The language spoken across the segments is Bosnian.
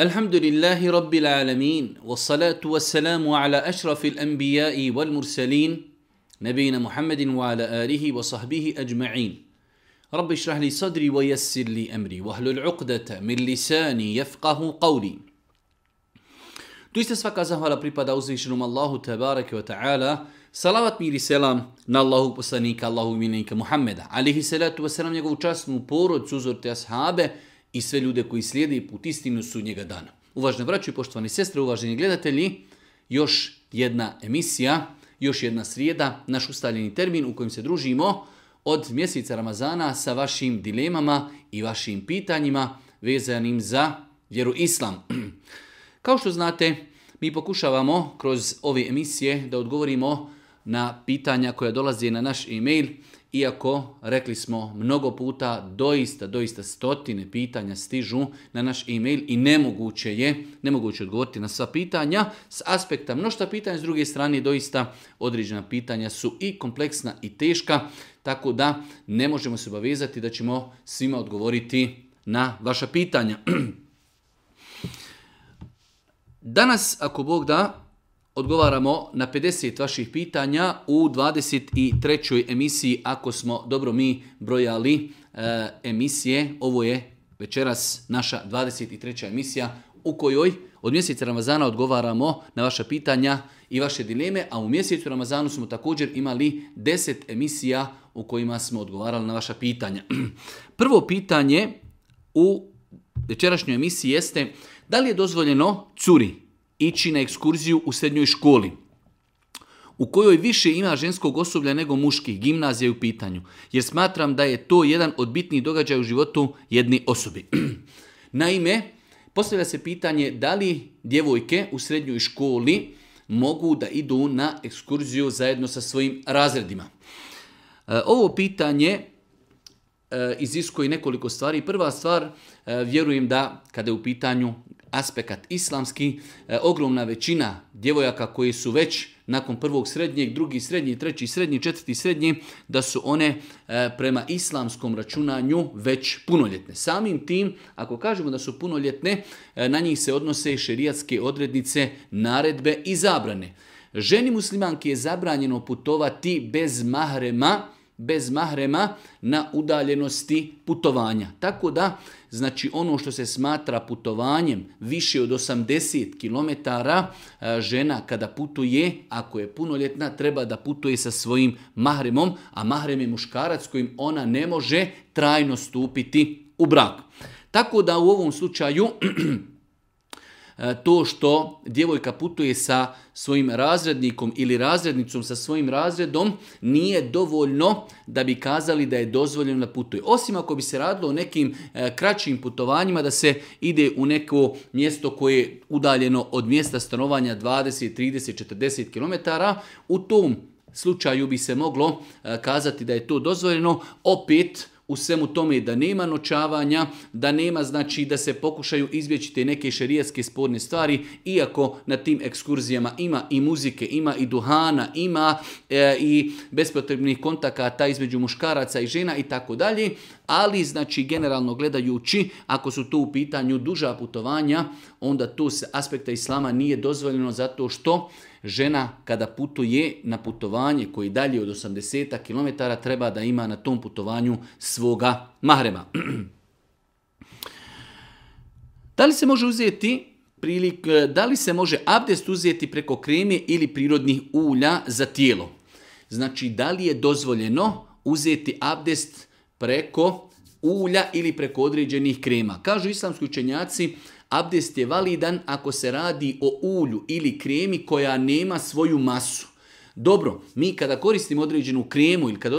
الحمد لله رب العالمين والصلاه والسلام على اشرف الانبياء والمرسلين نبينا محمد وعلى اله وصحبه اجمعين رب اشرح لي صدري ويسر لي امري واحلل عقده من لساني يفقه قولي Tu ste svaka zahvala pripada uzvišenom Allahu tebareke ve taala. Salavat mir i selam na Allahu poslanika Allahu milenika Muhameda. Alihi salatu ve selam njegovu časnu porodcu, uzorte ashabe i sve ljude koji slijede put istinu njega dana. Uvažne braće i poštovani sestre, uvaženi gledatelji, još jedna emisija, još jedna srijeda, naš ustaljeni termin u kojem se družimo od mjeseca Ramazana sa vašim dilemama i vašim pitanjima vezanim za vjeru Islam. Kao što znate, mi pokušavamo kroz ove emisije da odgovorimo na pitanja koja dolaze na naš e-mail iako, rekli smo mnogo puta, doista, doista stotine pitanja stižu na naš e-mail i nemoguće je, nemoguće odgovoriti na sva pitanja. S aspekta mnošta pitanja, s druge strane, doista određena pitanja su i kompleksna i teška, tako da ne možemo se obavezati da ćemo svima odgovoriti na vaša pitanja. Danas, ako Bog da, Odgovaramo na 50 vaših pitanja u 23. emisiji, ako smo dobro mi brojali e, emisije. Ovo je večeras naša 23. emisija u kojoj od mjeseca Ramazana odgovaramo na vaša pitanja i vaše dileme, a u mjesecu Ramazanu smo također imali 10 emisija u kojima smo odgovarali na vaša pitanja. Prvo pitanje u večerašnjoj emisiji jeste da li je dozvoljeno curi? ići na ekskurziju u srednjoj školi u kojoj više ima ženskog osoblja nego muških, gimnazije u pitanju, jer smatram da je to jedan od bitnijih događaja u životu jedne osobi. Naime, postavlja se pitanje da li djevojke u srednjoj školi mogu da idu na ekskurziju zajedno sa svojim razredima. E, ovo pitanje Eh, iziskuje nekoliko stvari. Prva stvar, eh, vjerujem da kada je u pitanju aspekat islamski, eh, ogromna većina djevojaka koji su već nakon prvog srednjeg, drugi srednji, treći srednji, četvrti srednji, da su one prema islamskom računanju već punoljetne. Samim tim, ako kažemo da su punoljetne, na njih se odnose šerijatske odrednice, naredbe i zabrane. Ženi muslimanki je zabranjeno putovati bez mahrema, bez mahrema na udaljenosti putovanja. Tako da, znači ono što se smatra putovanjem više od 80 km, e, žena kada putuje, ako je punoljetna, treba da putuje sa svojim mahremom, a mahrem je muškarac kojim ona ne može trajno stupiti u brak. Tako da u ovom slučaju E, to što djevojka putuje sa svojim razrednikom ili razrednicom sa svojim razredom nije dovoljno da bi kazali da je dozvoljeno da putuje. Osim ako bi se radilo o nekim e, kraćim putovanjima da se ide u neko mjesto koje je udaljeno od mjesta stanovanja 20, 30, 40 km, u tom slučaju bi se moglo e, kazati da je to dozvoljeno. Opet, u svemu tome da nema noćavanja, da nema znači da se pokušaju izbjeći te neke šerijatske sporne stvari, iako na tim ekskurzijama ima i muzike, ima i duhana, ima e, i bespotrebnih kontakata između muškaraca i žena i tako dalje, ali znači generalno gledajući, ako su to u pitanju duža putovanja, onda tu se aspekta islama nije dozvoljeno zato što žena kada putuje na putovanje koji dalje od 80 km treba da ima na tom putovanju svoga mahrema. da li se može uzeti prilik, da li se može abdest uzeti preko kreme ili prirodnih ulja za tijelo? Znači, da li je dozvoljeno uzeti abdest preko ulja ili preko određenih krema? Kažu islamski učenjaci, Abdest je validan ako se radi o ulju ili kremi koja nema svoju masu. Dobro, mi kada koristimo određenu kremu ili kada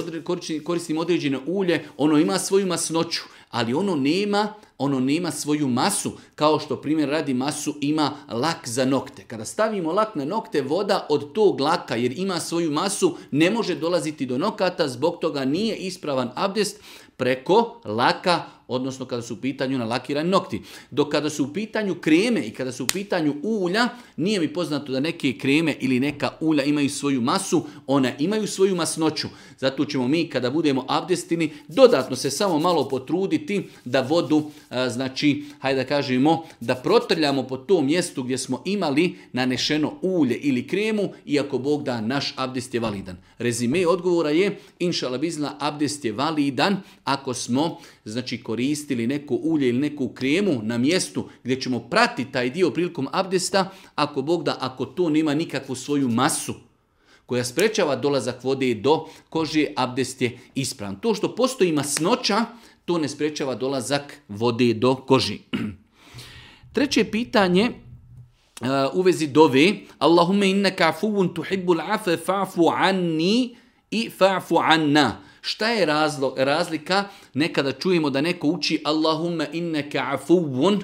koristimo određene ulje, ono ima svoju masnoću, ali ono nema, ono nema svoju masu, kao što primjer radi masu ima lak za nokte. Kada stavimo lak na nokte, voda od tog laka jer ima svoju masu ne može dolaziti do nokata, zbog toga nije ispravan abdest preko laka odnosno kada su u pitanju nalakirani nokti. Dok kada su u pitanju kreme i kada su u pitanju ulja, nije mi poznato da neke kreme ili neka ulja imaju svoju masu, ona imaju svoju masnoću. Zato ćemo mi kada budemo abdestini dodatno se samo malo potruditi da vodu, znači, hajde da kažemo, da protrljamo po tom mjestu gdje smo imali nanešeno ulje ili kremu, iako Bog da naš abdest je validan. Rezime odgovora je, inšalabizna, abdest je validan ako smo, znači, koristili koristili neko ulje ili neku kremu na mjestu gdje ćemo prati taj dio prilikom abdesta, ako Bog da, ako to nema nikakvu svoju masu koja sprečava dolazak vode do kože, abdest je ispravan. To što postoji masnoća, to ne sprečava dolazak vode do koži. Treće pitanje e, u vezi dove. Allahume innaka afuvun tuhibbul afe fa'fu anni i fa'fu anna. Šta je razlog, razlika? Nekada čujemo da neko uči Allahumma inneke afuvun,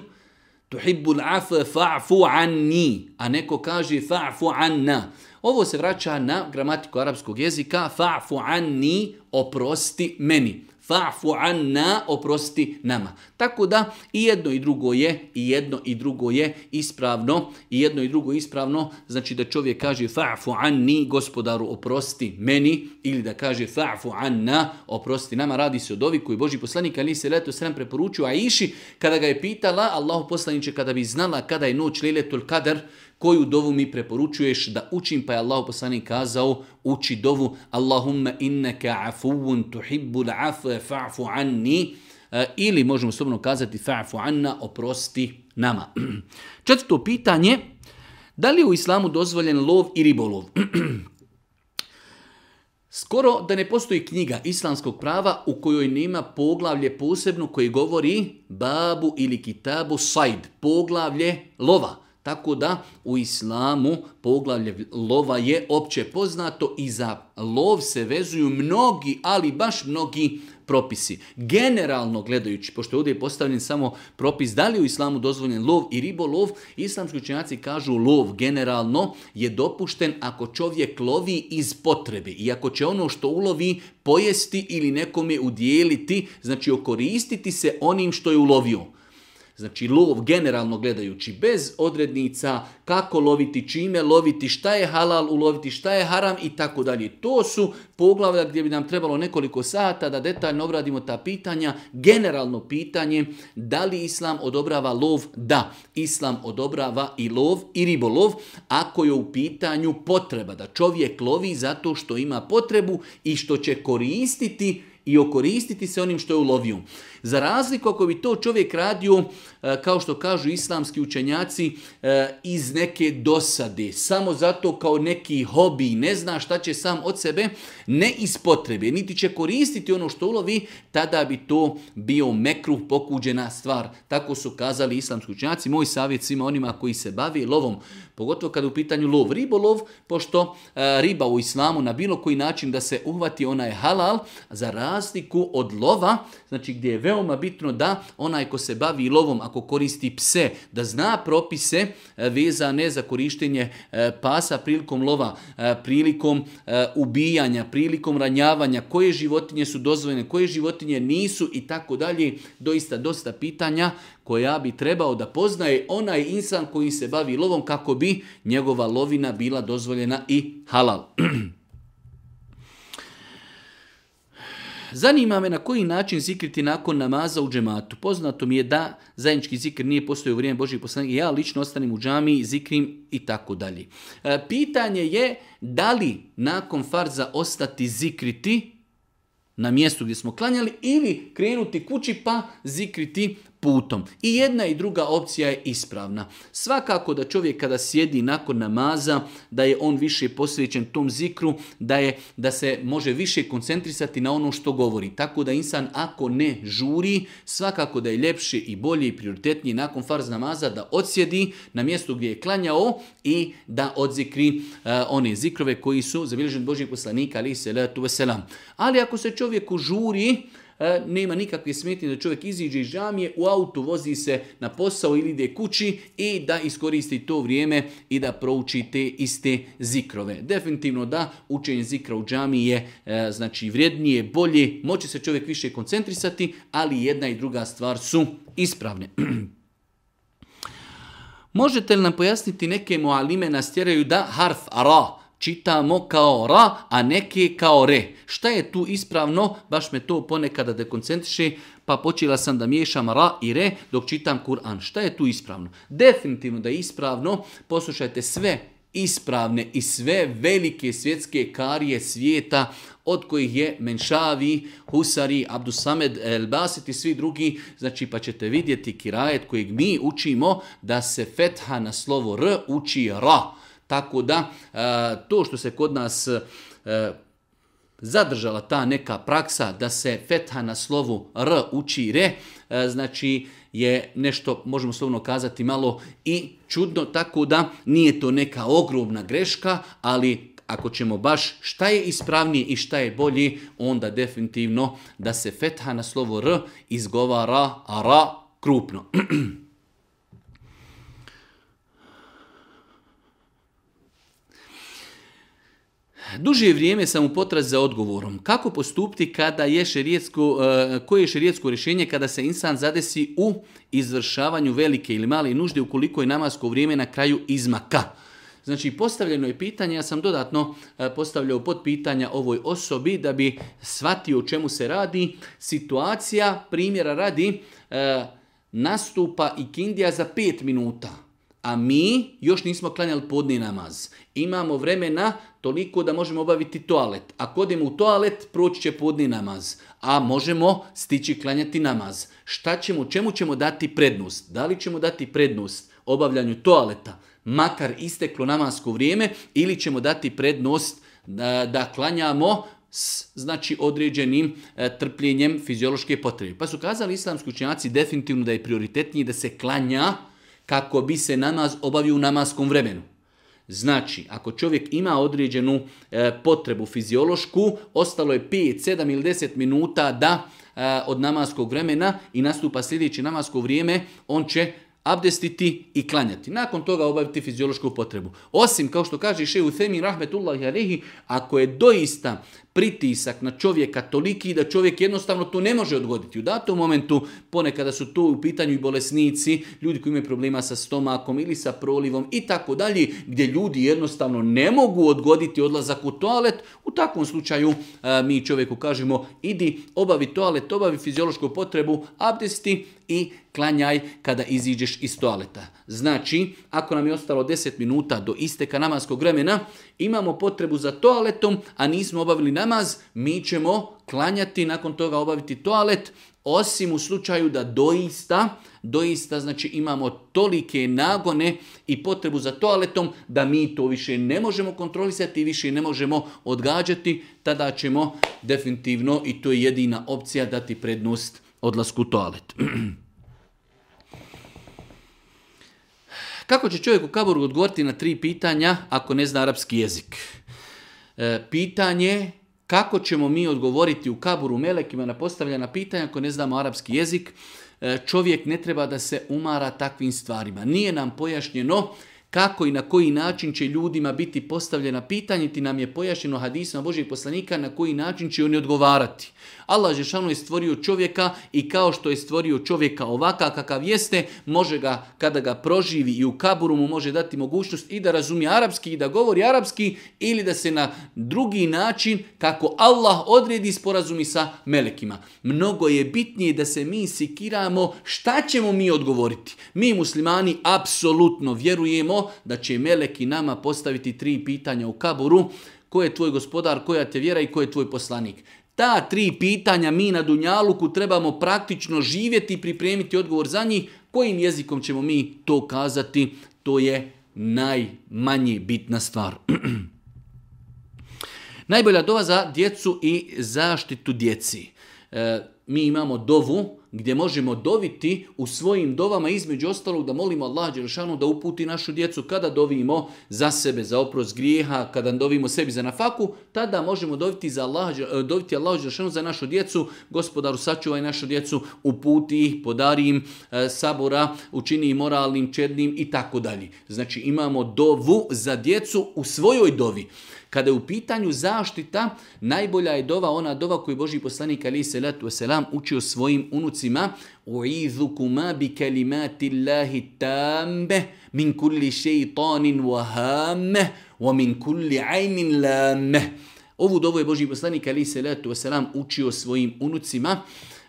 tuhibbul afa fa'fu anni, a neko kaže fa'fu anna. Ovo se vraća na gramatiku arapskog jezika, fa'fu anni, oprosti meni fa'fu anna, oprosti nama. Tako da i jedno i drugo je, i jedno i drugo je ispravno, i jedno i drugo ispravno, znači da čovjek kaže fa'fu anni, gospodaru oprosti meni, ili da kaže fa'fu anna, oprosti nama, radi se o dovi koji Boži poslanik ali se leto sram preporučio, a iši kada ga je pitala, Allahu poslanici kada bi znala kada je noć leletul kadar, koju dovu mi preporučuješ da učim, pa je Allah poslani kazao, uči dovu Allahumma innaka afuvun tuhibbu afe fa'fu anni, eh, ili možemo slobodno kazati fa'fu anna, oprosti nama. Četvrto pitanje, da li je u islamu dozvoljen lov i ribolov? Skoro da ne postoji knjiga islamskog prava u kojoj nema poglavlje posebno koji govori babu ili kitabu sajd, poglavlje lova. Tako da u islamu poglavlje lova je opće poznato i za lov se vezuju mnogi, ali baš mnogi propisi. Generalno gledajući, pošto ovdje je postavljen samo propis da li u islamu dozvoljen lov i ribolov, islamski učenjaci kažu lov generalno je dopušten ako čovjek lovi iz potrebe i ako će ono što ulovi pojesti ili nekome udijeliti, znači okoristiti se onim što je ulovio. Znači lov generalno gledajući bez odrednica, kako loviti, čime loviti, šta je halal uloviti, šta je haram i tako dalje. To su poglavlja gdje bi nam trebalo nekoliko sata da detaljno obradimo ta pitanja. Generalno pitanje da li islam odobrava lov? Da, islam odobrava i lov i ribolov ako je u pitanju potreba da čovjek lovi zato što ima potrebu i što će koristiti i okoristiti se onim što je u loviju. Za razliku ako bi to čovjek radio, e, kao što kažu islamski učenjaci, e, iz neke dosade, samo zato kao neki hobi, ne zna šta će sam od sebe, ne iz niti će koristiti ono što ulovi, tada bi to bio mekruh pokuđena stvar. Tako su kazali islamski učenjaci. Moj savjet svima onima koji se bave lovom, pogotovo kada u pitanju lov ribolov, pošto e, riba u islamu na bilo koji način da se uhvati ona je halal, za razliku od lova, znači gdje je veoma bitno da onaj ko se bavi lovom, ako koristi pse, da zna propise e, vezane za korištenje e, pasa prilikom lova, e, prilikom ubijanja, prilikom ranjavanja, koje životinje su dozvoljene, koje životinje nisu i tako dalje. Doista dosta pitanja koja bi trebao da poznaje onaj insan koji se bavi lovom kako bi njegova lovina bila dozvoljena i halal. Zanima me na koji način zikriti nakon namaza u džematu. Poznato mi je da zajednički zikr nije postoji u vrijeme Božih poslanika. Ja lično ostanem u džamiji, zikrim i tako dalje. E, pitanje je da li nakon farza ostati zikriti na mjestu gdje smo klanjali ili krenuti kući pa zikriti putom. I jedna i druga opcija je ispravna. Svakako da čovjek kada sjedi nakon namaza, da je on više posvećen tom zikru, da, je, da se može više koncentrisati na ono što govori. Tako da insan ako ne žuri, svakako da je ljepši i bolje i prioritetniji nakon farz namaza da odsjedi na mjestu gdje je klanjao i da odzikri eh, one zikrove koji su zabilježeni Božih poslanika, ali se tu veselam. Ali ako se čovjeku žuri, E, nema nikakve smetnje da čovjek iziđe iz džamije, u autu vozi se na posao ili ide kući i da iskoristi to vrijeme i da prouči te iste zikrove. Definitivno da učenje zikra u džamiji je e, znači vrijednije, bolje, moći se čovjek više koncentrisati, ali jedna i druga stvar su ispravne. Možete li nam pojasniti neke moalime nas tjeraju da harf ara čitamo kao ra, a neke kao re. Šta je tu ispravno? Baš me to ponekada dekoncentriši, pa počela sam da miješam ra i re dok čitam Kur'an. Šta je tu ispravno? Definitivno da je ispravno, poslušajte sve ispravne i sve velike svjetske karije svijeta od kojih je Menšavi, Husari, Abdusamed Elbasit i svi drugi, znači pa ćete vidjeti kirajet kojeg mi učimo da se fetha na slovo r uči ra. Tako da e, to što se kod nas e, zadržala ta neka praksa da se fetha na slovu r uči re, e, znači je nešto, možemo slovno kazati, malo i čudno, tako da nije to neka ogromna greška, ali ako ćemo baš šta je ispravnije i šta je bolji, onda definitivno da se fetha na slovo r izgovara ra krupno. Duže vrijeme sam u potrazi za odgovorom. Kako postupiti kada je šerijetsko, e, koje je šerijetsko rješenje kada se insan zadesi u izvršavanju velike ili male nužde ukoliko je namasko vrijeme na kraju izmaka? Znači, postavljeno je pitanje, ja sam dodatno e, postavljao pod pitanja ovoj osobi da bi shvatio o čemu se radi. Situacija, primjera radi, e, nastupa i kindija za pet minuta a mi još nismo klanjali podni namaz. Imamo vremena toliko da možemo obaviti toalet. Ako odemo u toalet, proći će podni namaz, a možemo stići klanjati namaz. Šta ćemo, čemu ćemo dati prednost? Da li ćemo dati prednost obavljanju toaleta, makar isteklo namasko vrijeme, ili ćemo dati prednost e, da, klanjamo s znači određenim e, trpljenjem fiziološke potrebe. Pa su kazali islamski učenjaci definitivno da je prioritetnije da se klanja kako bi se namaz obavio u namaskom vremenu. Znači, ako čovjek ima određenu e, potrebu fiziološku, ostalo je 5, 7 ili 10 minuta da e, od namaskog vremena i nastupa sljedeće namasko vrijeme, on će abdestiti i klanjati. Nakon toga obaviti fiziološku potrebu. Osim, kao što kaže Šeju femi rahmetullahi Jarehi, ako je doista pritisak na čovjeka toliki da čovjek jednostavno to ne može odgoditi. U datom momentu ponekada su to u pitanju i bolesnici, ljudi koji imaju problema sa stomakom ili sa prolivom i tako dalje, gdje ljudi jednostavno ne mogu odgoditi odlazak u toalet. U takvom slučaju e, mi čovjeku kažemo idi obavi toalet, obavi fiziološku potrebu, abdesti i klanjaj kada iziđeš iz toaleta. Znači, ako nam je ostalo 10 minuta do isteka namaskog vremena, imamo potrebu za toaletom, a nismo obavili namaz, mi ćemo klanjati, nakon toga obaviti toalet, osim u slučaju da doista, doista znači imamo tolike nagone i potrebu za toaletom da mi to više ne možemo kontrolisati i više ne možemo odgađati, tada ćemo definitivno i to je jedina opcija dati prednost odlasku u toalet. Kako će čovjek u kaboru odgovoriti na tri pitanja ako ne zna arapski jezik? E, pitanje kako ćemo mi odgovoriti u kaburu melekima na postavljena pitanja ako ne znamo arapski jezik? E, čovjek ne treba da se umara takvim stvarima. Nije nam pojašnjeno kako i na koji način će ljudima biti postavljena pitanja, ti nam je pojašnjeno hadisma Božih poslanika na koji način će oni odgovarati. Allah Žešanu je stvorio čovjeka i kao što je stvorio čovjeka ovaka kakav jeste, može ga, kada ga proživi i u kaburu mu može dati mogućnost i da razumije arapski i da govori arapski ili da se na drugi način, kako Allah odredi, sporazumi sa melekima. Mnogo je bitnije da se mi sikiramo šta ćemo mi odgovoriti. Mi muslimani apsolutno vjerujemo da će meleki nama postaviti tri pitanja u kaburu. Ko je tvoj gospodar, koja te vjera i ko je tvoj poslanik? Ta tri pitanja mi na Dunjaluku trebamo praktično živjeti i pripremiti odgovor za njih. Kojim jezikom ćemo mi to kazati? To je najmanje bitna stvar. Najbolja dova za djecu i zaštitu djeci. E, mi imamo dovu gdje možemo doviti u svojim dovama između ostalog da molimo Allah Đelšanu da uputi našu djecu kada dovimo za sebe, za oprost grijeha, kada dovimo sebi za nafaku, tada možemo doviti, za Allah, eh, doviti za našu djecu, gospodaru sačuvaj našu djecu, uputi ih, podari im eh, sabora, učini ih moralnim, čednim i tako dalje. Znači imamo dovu za djecu u svojoj dovi. Kada je u pitanju zaštita, najbolja je dova ona dova koju Boži poslanik Ali Selatu Selam učio svojim unucima putnicima U'idhukuma bi kalimati Allahi tambe min kulli šeitanin wahame wa min kulli ajnin lame. Ovu dovu je Boži poslanik ali se letu učio svojim unucima.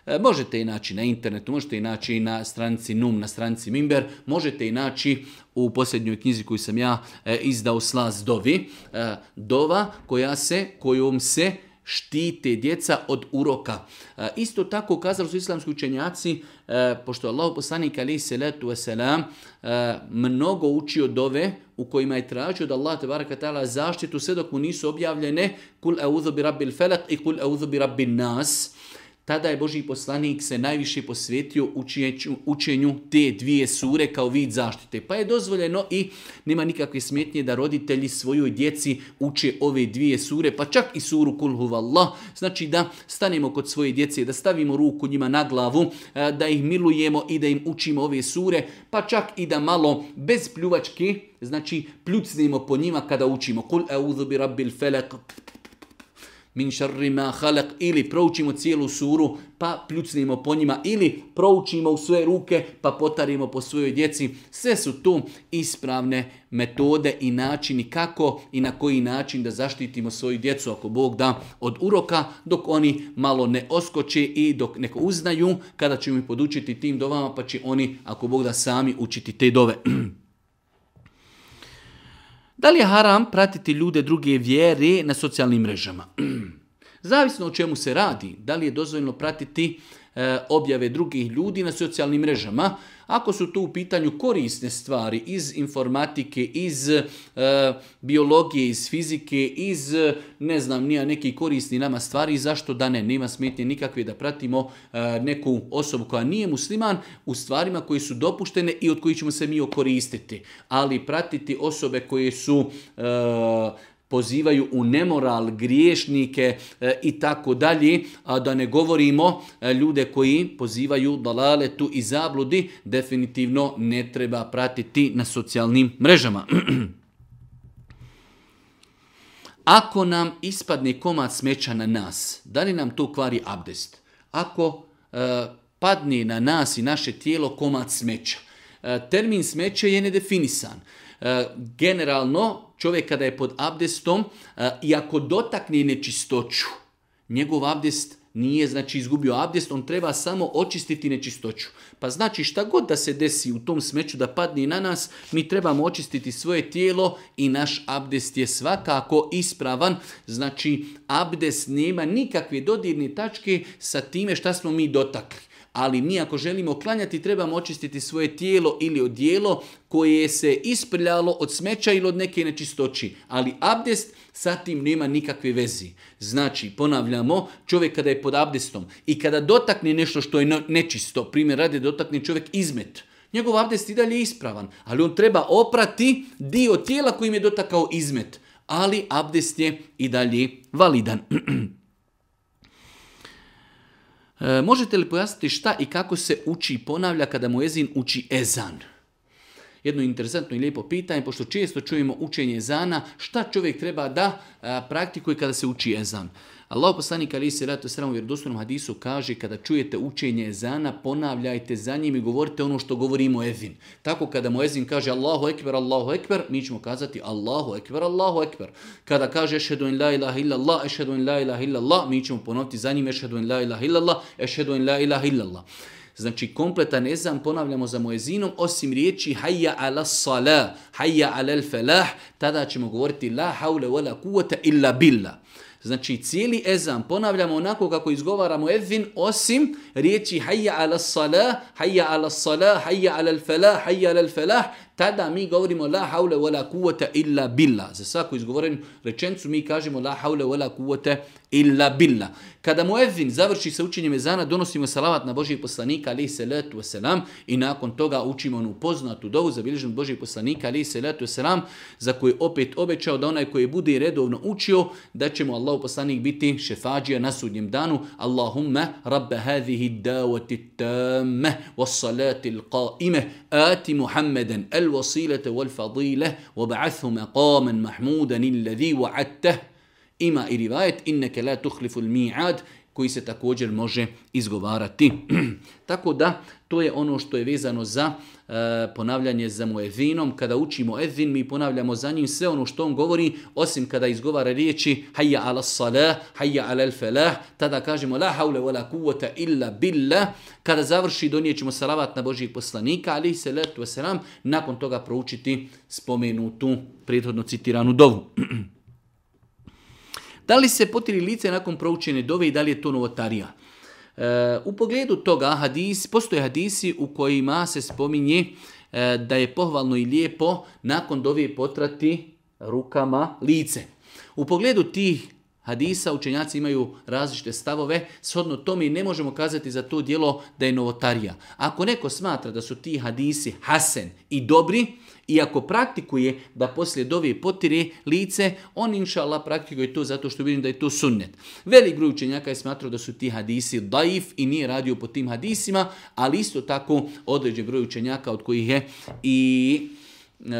E, možete i naći na internetu, možete i naći na stranci NUM, na stranci Mimber, možete i naći u posljednjoj knjizi koju sam ja e, izdao Slaz Dovi, e, dova koja se, kojom se štite djeca od uroka. E, isto tako kazali su islamski učenjaci, e, pošto Allah poslanik ali salatu wasalam e, mnogo učio dove u kojima je tražio da Allah te baraka ta'ala zaštitu sve dok mu nisu objavljene kul euzu bi rabbil felak i kul euzu bi nas. Tada je Boži poslanik se najviše posvetio učenju, učenju te dvije sure kao vid zaštite. Pa je dozvoljeno i nema nikakve smetnje da roditelji svojoj djeci uče ove dvije sure, pa čak i suru kulhu Znači da stanemo kod svoje djece, da stavimo ruku njima na glavu, e, da ih milujemo i da im učimo ove sure, pa čak i da malo bez pljuvačke, znači pljucnemo po njima kada učimo. Kul euzu rabbil felak, min ma halak, ili proučimo cijelu suru, pa pljucnimo po njima, ili proučimo u svoje ruke, pa potarimo po svojoj djeci. Sve su tu ispravne metode i načini kako i na koji način da zaštitimo svoju djecu, ako Bog da, od uroka, dok oni malo ne oskoče i dok neko uznaju, kada ćemo ih podučiti tim dovama, pa će oni, ako Bog da, sami učiti te dove. Da li je haram pratiti ljude druge vjere na socijalnim mrežama? Zavisno o čemu se radi, da li je dozvoljno pratiti eh, objave drugih ljudi na socijalnim mrežama, ako su tu u pitanju korisne stvari iz informatike, iz e, biologije, iz fizike, iz ne znam, nije neki korisni nama stvari, zašto da ne, nema smetnje nikakve da pratimo e, neku osobu koja nije musliman u stvarima koje su dopuštene i od kojih ćemo se mi okoristiti. Ali pratiti osobe koje su e, pozivaju u nemoral, griješnike e, i tako dalje, a da ne govorimo e, ljude koji pozivaju tu i zabludi, definitivno ne treba pratiti na socijalnim mrežama. Ako nam ispadne komad smeća na nas, da li nam to kvari abdest? Ako e, padne na nas i naše tijelo komad smeća, termin smeće je nedefinisan. E, generalno čovjek kada je pod abdestom e, i ako dotakne nečistoću, njegov abdest nije znači izgubio abdest, on treba samo očistiti nečistoću. Pa znači šta god da se desi u tom smeću da padne na nas, mi trebamo očistiti svoje tijelo i naš abdest je svakako ispravan. Znači abdest nema nikakve dodirne tačke sa time šta smo mi dotakli ali mi ako želimo klanjati trebamo očistiti svoje tijelo ili odijelo koje se isprljalo od smeća ili od neke nečistoći. Ali abdest sa tim nema nikakve vezi. Znači, ponavljamo, čovjek kada je pod abdestom i kada dotakne nešto što je nečisto, primjer radi dotakne čovjek izmet, njegov abdest i dalje je ispravan, ali on treba oprati dio tijela kojim je dotakao izmet, ali abdest je i dalje validan. E, možete li pojasniti šta i kako se uči i ponavlja kada mu jezin uči ezan? jedno interesantno i lijepo pitanje, pošto često čujemo učenje ezana, šta čovjek treba da praktikuje kada se uči ezan. Allah poslanik ali se ratu sramu vjerodostojnom hadisu kaže kada čujete učenje ezana ponavljajte za njim i govorite ono što govori muezin. Tako kada muezin kaže Allahu ekber Allahu ekber mi ćemo kazati Allahu ekber Allahu ekber. Kada kaže ešhedu in la ilaha illallah ešhedu in la ilaha illallah mi ćemo ponoviti za njim ešhedu in la ilaha illallah ešhedu la ilaha illallah. Znači kompletan ezan ponavljamo za mojezinom osim riječi hayya ala salah, hayya ala falah, tada ćemo govoriti la haule wala kuvvata illa billah. Znači cijeli ezan ponavljamo onako kako izgovaramo ezin osim riječi hayya ala salah, hayya ala salah, hayya ala falah, hayya ala falah, tada mi govorimo la haule wala kuvvete illa billa. Za svaku izgovorenu rečencu mi kažemo la haule wala kuvvete illa billa. Kada mu Ezin završi sa učenjem ezana, donosimo salavat na Božijeg poslanika ali se letu i nakon toga učimo onu poznatu dovu zabilježenu Božijeg poslanika ali se letu za koju je opet obećao da onaj koji bude redovno učio da ćemo Allah poslanik biti šefađija na sudnjem danu. Allahumma rabbe hadhihi davati tamme was salati qaime ati Muhammeden el الوصيلة والفضيلة وبعثه مقاما محمودا الذي وعدته إما رواية إنك لا تخلف الميعاد koji se također može izgovarati. Tako da to je ono što je vezano za e, ponavljanje za muezinom. Kada učimo ezin mi ponavljamo za njim sve ono što on govori osim kada izgovara riječi hajja ala salah, hajja ala felah, tada kažemo la haule la kuvvata illa billah. Kada završi donijećemo salavat na Božijeg poslanika ali se letu selam nakon toga proučiti spomenutu prethodno citiranu dovu. Da li se potiri lice nakon proučene dove i da li je to novotarija? E, u pogledu toga hadis, postoje hadisi u kojima se spominje e, da je pohvalno i lijepo nakon dove potrati rukama lice. U pogledu tih hadisa učenjaci imaju različite stavove, shodno tome i ne možemo kazati za to dijelo da je novotarija. Ako neko smatra da su ti hadisi hasen i dobri, i ako praktikuje da poslije dove potire lice, on inša Allah praktikuje to zato što vidim da je to sunnet. Velik broj učenjaka je smatrao da su ti hadisi daif i nije radio po tim hadisima, ali isto tako određen broj učenjaka od kojih je i E,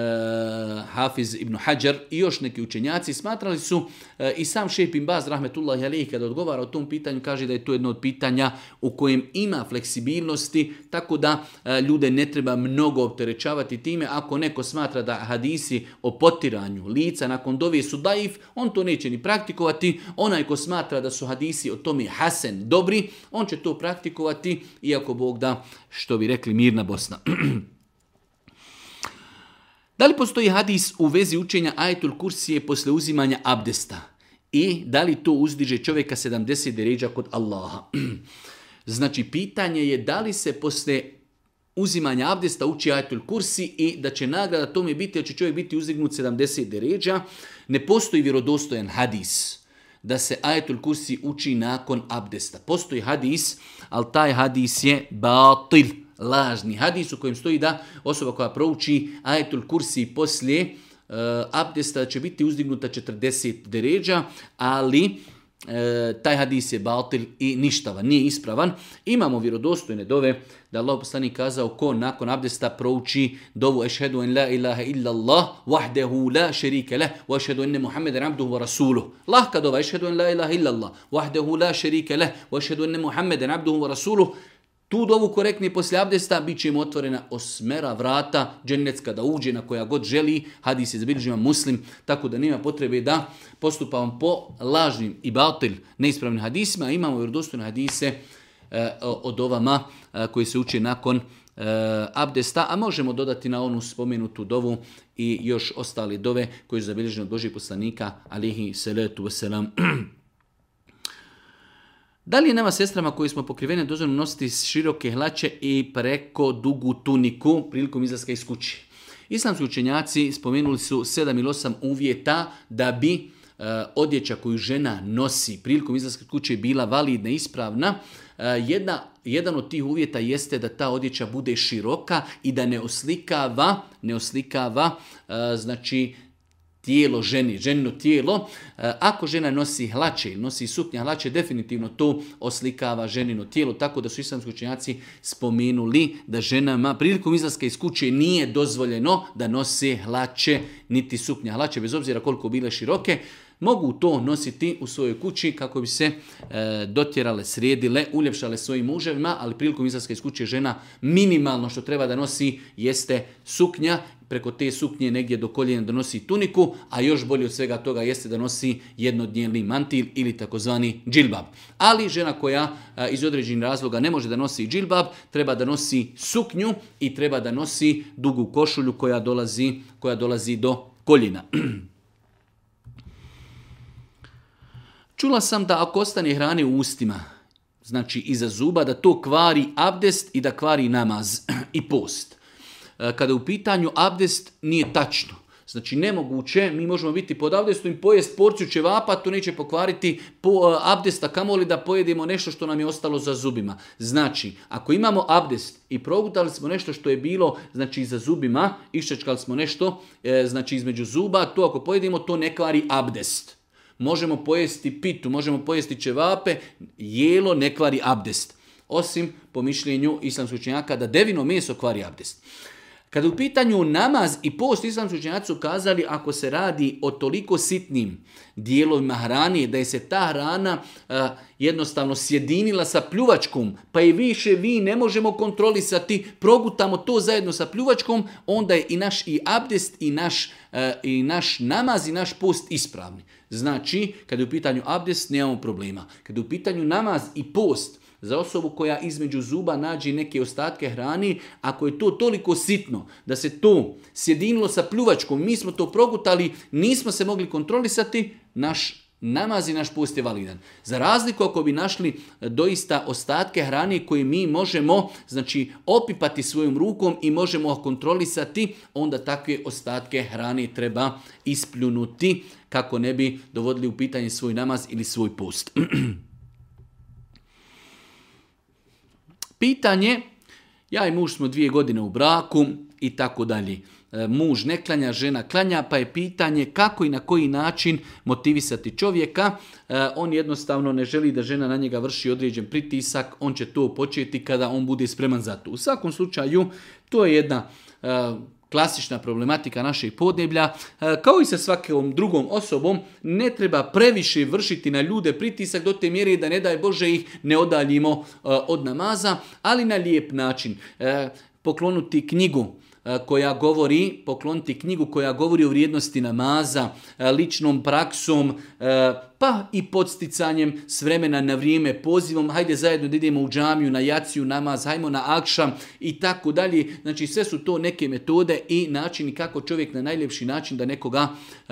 Hafiz ibn Hajar i još neki učenjaci smatrali su e, i sam bin Baz Rahmetullahi alejhi kada odgovara o tom pitanju kaže da je to jedno od pitanja u kojem ima fleksibilnosti tako da e, ljude ne treba mnogo opterećavati time ako neko smatra da hadisi o potiranju lica nakon dovi su daif on to neće ni praktikovati onaj ko smatra da su hadisi o tome hasen dobri on će to praktikovati iako Bog da što bi rekli mirna Bosna Da li postoji hadis u vezi učenja ajetul kursije posle uzimanja abdesta? I da li to uzdiže čovjeka 70 deređa kod Allaha? Znači, pitanje je da li se posle uzimanja abdesta uči ajetul kursi i da će nagrada tome biti, da će čovjek biti uzdignut 70 deređa. Ne postoji vjerodostojan hadis da se ajetul kursi uči nakon abdesta. Postoji hadis, ali taj hadis je batil lažni hadis u kojem stoji da osoba koja prouči ajetul kursi poslije e, abdesta će biti uzdignuta 40 deređa, ali E, taj hadis je baltil i ništava, nije ispravan. Imamo vjerodostojne dove da Allah poslani kazao ko nakon abdesta prouči dovu ešhedu en la ilaha illa Allah wahdehu la šerike leh wa ešhedu enne Muhammeden abduhu wa rasuluh. Lahka dova ešhedu la ilaha illa Allah wahdehu la šerike leh wa Muhammeden abduhu wa rasuluh tu dovu korektni poslije abdesta bit će im otvorena osmera vrata dženecka da uđe na koja god želi. Hadis je muslim, tako da nema potrebe da postupamo po lažnim i batil neispravnim hadisima. Imamo vjerodostojne hadise e, o dovama e, koji se uče nakon e, abdesta, a možemo dodati na onu spomenutu dovu i još ostale dove koje su zabilježene od Božih poslanika alihi salatu wasalam. Da li je nama sestrama koji smo pokrivene dužno nositi široke hlače i preko dugu tuniku prilikom izlaska iz kuće? Islamski učenjaci spomenuli su 7 ili 8 uvjeta da bi e, odjeća koju žena nosi prilikom izlaska kuće bila validna i ispravna, e, jedna, jedan od tih uvjeta jeste da ta odjeća bude široka i da ne oslikava, ne oslikava e, znači tijelo ženi, ženino tijelo. E, ako žena nosi hlače ili nosi suknja hlače, definitivno to oslikava ženino tijelo, tako da su islamski učenjaci spomenuli da ženama prilikom izlaska iz kuće nije dozvoljeno da nose hlače niti suknja hlače, bez obzira koliko bile široke mogu to nositi u svojoj kući kako bi se e, dotjerale, srijedile, uljepšale svojim muževima, ali prilikom izlaska iz kuće žena minimalno što treba da nosi jeste suknja preko te suknje negdje do koljena da nosi tuniku, a još bolje od svega toga jeste da nosi jednodnjeni mantil ili takozvani džilbab. Ali žena koja e, iz određenih razloga ne može da nosi džilbab, treba da nosi suknju i treba da nosi dugu košulju koja dolazi, koja dolazi do koljena. Čula sam da ako ostane hrane u ustima, znači iza zuba, da to kvari abdest i da kvari namaz i post. E, kada u pitanju abdest nije tačno. Znači nemoguće, mi možemo biti pod abdestom i pojest porciju ćevapa, to neće pokvariti po, e, abdesta kamoli da pojedemo nešto što nam je ostalo za zubima. Znači, ako imamo abdest i progutali smo nešto što je bilo znači iza zubima, iščečkali smo nešto e, znači između zuba, to ako pojedimo, to ne kvari abdest možemo pojesti pitu, možemo pojesti ćevape, jelo ne kvari abdest. Osim po mišljenju islamskog učenjaka da devino meso kvari abdest. Kada u pitanju namaz i post islamski učenjaci kazali ako se radi o toliko sitnim dijelovima hrane da je se ta hrana eh, jednostavno sjedinila sa pljuvačkom, pa i više vi ne možemo kontrolisati, progutamo to zajedno sa pljuvačkom, onda je i naš i abdest i naš, eh, i naš namaz i naš post ispravni. Znači, kad je u pitanju abdest, nemamo problema. Kad je u pitanju namaz i post, za osobu koja između zuba nađe neke ostatke hrani, ako je to toliko sitno da se to sjedinilo sa pljuvačkom, mi smo to progutali, nismo se mogli kontrolisati, naš Namaz naš pust je validan. Za razliku ako bi našli e, doista ostatke hrane koje mi možemo znači, opipati svojom rukom i možemo kontrolisati, onda takve ostatke hrane treba ispljunuti kako ne bi dovodili u pitanje svoj namaz ili svoj post. Pitanje, ja i muž smo dvije godine u braku i tako dalje. E, muž ne klanja, žena klanja, pa je pitanje kako i na koji način motivisati čovjeka. E, on jednostavno ne želi da žena na njega vrši određen pritisak, on će to početi kada on bude spreman za to. U svakom slučaju, to je jedna e, klasična problematika našeg podneblja, kao i sa svakom drugom osobom, ne treba previše vršiti na ljude pritisak do te mjere da ne daj Bože ih ne odaljimo od namaza, ali na lijep način. Poklonuti knjigu E, koja govori, pokloniti knjigu koja govori o vrijednosti namaza, e, ličnom praksom, e, pa i podsticanjem s vremena na vrijeme, pozivom, hajde zajedno da idemo u džamiju, na jaciju, namaz, hajmo na akša i tako dalje. Znači sve su to neke metode i načini kako čovjek na najljepši način da nekoga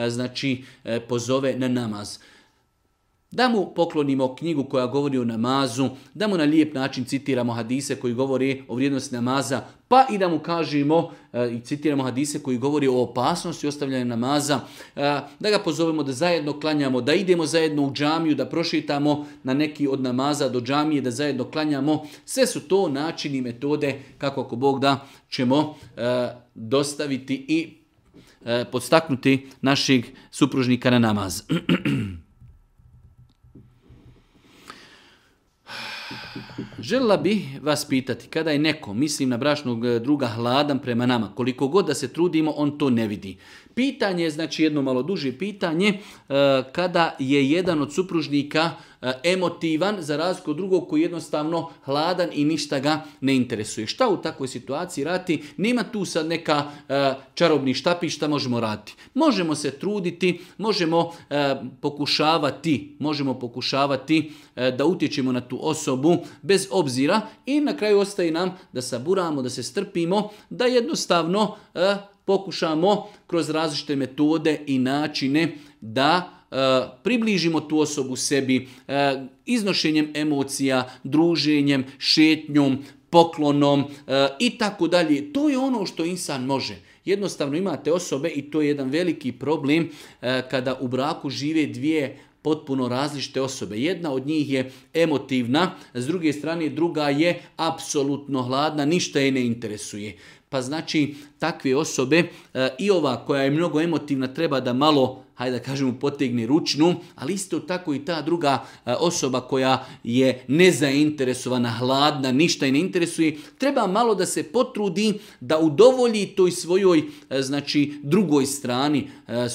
znači pozove na namaz da mu poklonimo knjigu koja govori o namazu, da mu na lijep način citiramo hadise koji govori o vrijednosti namaza, pa i da mu kažemo e, i citiramo hadise koji govori o opasnosti ostavljanja namaza, e, da ga pozovemo da zajedno klanjamo, da idemo zajedno u džamiju, da prošitamo na neki od namaza do džamije, da zajedno klanjamo. Sve su to načini i metode kako ako Bog da ćemo e, dostaviti i e, podstaknuti našeg supružnika na namaz. Žela bih vas pitati, kada je neko, mislim na brašnog e, druga, hladan prema nama, koliko god da se trudimo, on to ne vidi. Pitanje, znači jedno malo duže pitanje, e, kada je jedan od supružnika e, emotivan za razliku od drugog koji je jednostavno hladan i ništa ga ne interesuje. Šta u takvoj situaciji rati? Nema tu sad neka e, čarobni štapi šta možemo raditi? Možemo se truditi, možemo pokušavati, možemo pokušavati da utječemo na tu osobu bez obzira i na kraju ostaje nam da saburamo, da se strpimo, da jednostavno pokušamo kroz različite metode i načine da e, približimo tu osobu sebi e, iznošenjem emocija, druženjem, šetnjom, poklonom i tako dalje. To je ono što insan može. Jednostavno imate osobe i to je jedan veliki problem e, kada u braku žive dvije potpuno različite osobe. Jedna od njih je emotivna, s druge strane druga je apsolutno hladna, ništa je ne interesuje. Pa znači takve osobe eh, i ova koja je mnogo emotivna treba da malo hajde da kažemo, potegne ručnu, ali isto tako i ta druga eh, osoba koja je nezainteresovana, hladna, ništa i ne interesuje, treba malo da se potrudi da udovolji toj svojoj, eh, znači, drugoj strani,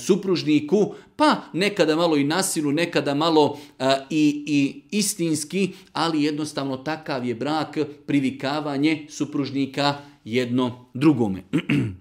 supružniku, pa nekada malo i nasilu, nekada malo i, i istinski, ali jednostavno takav je brak, privikavanje supružnika jedno drugome.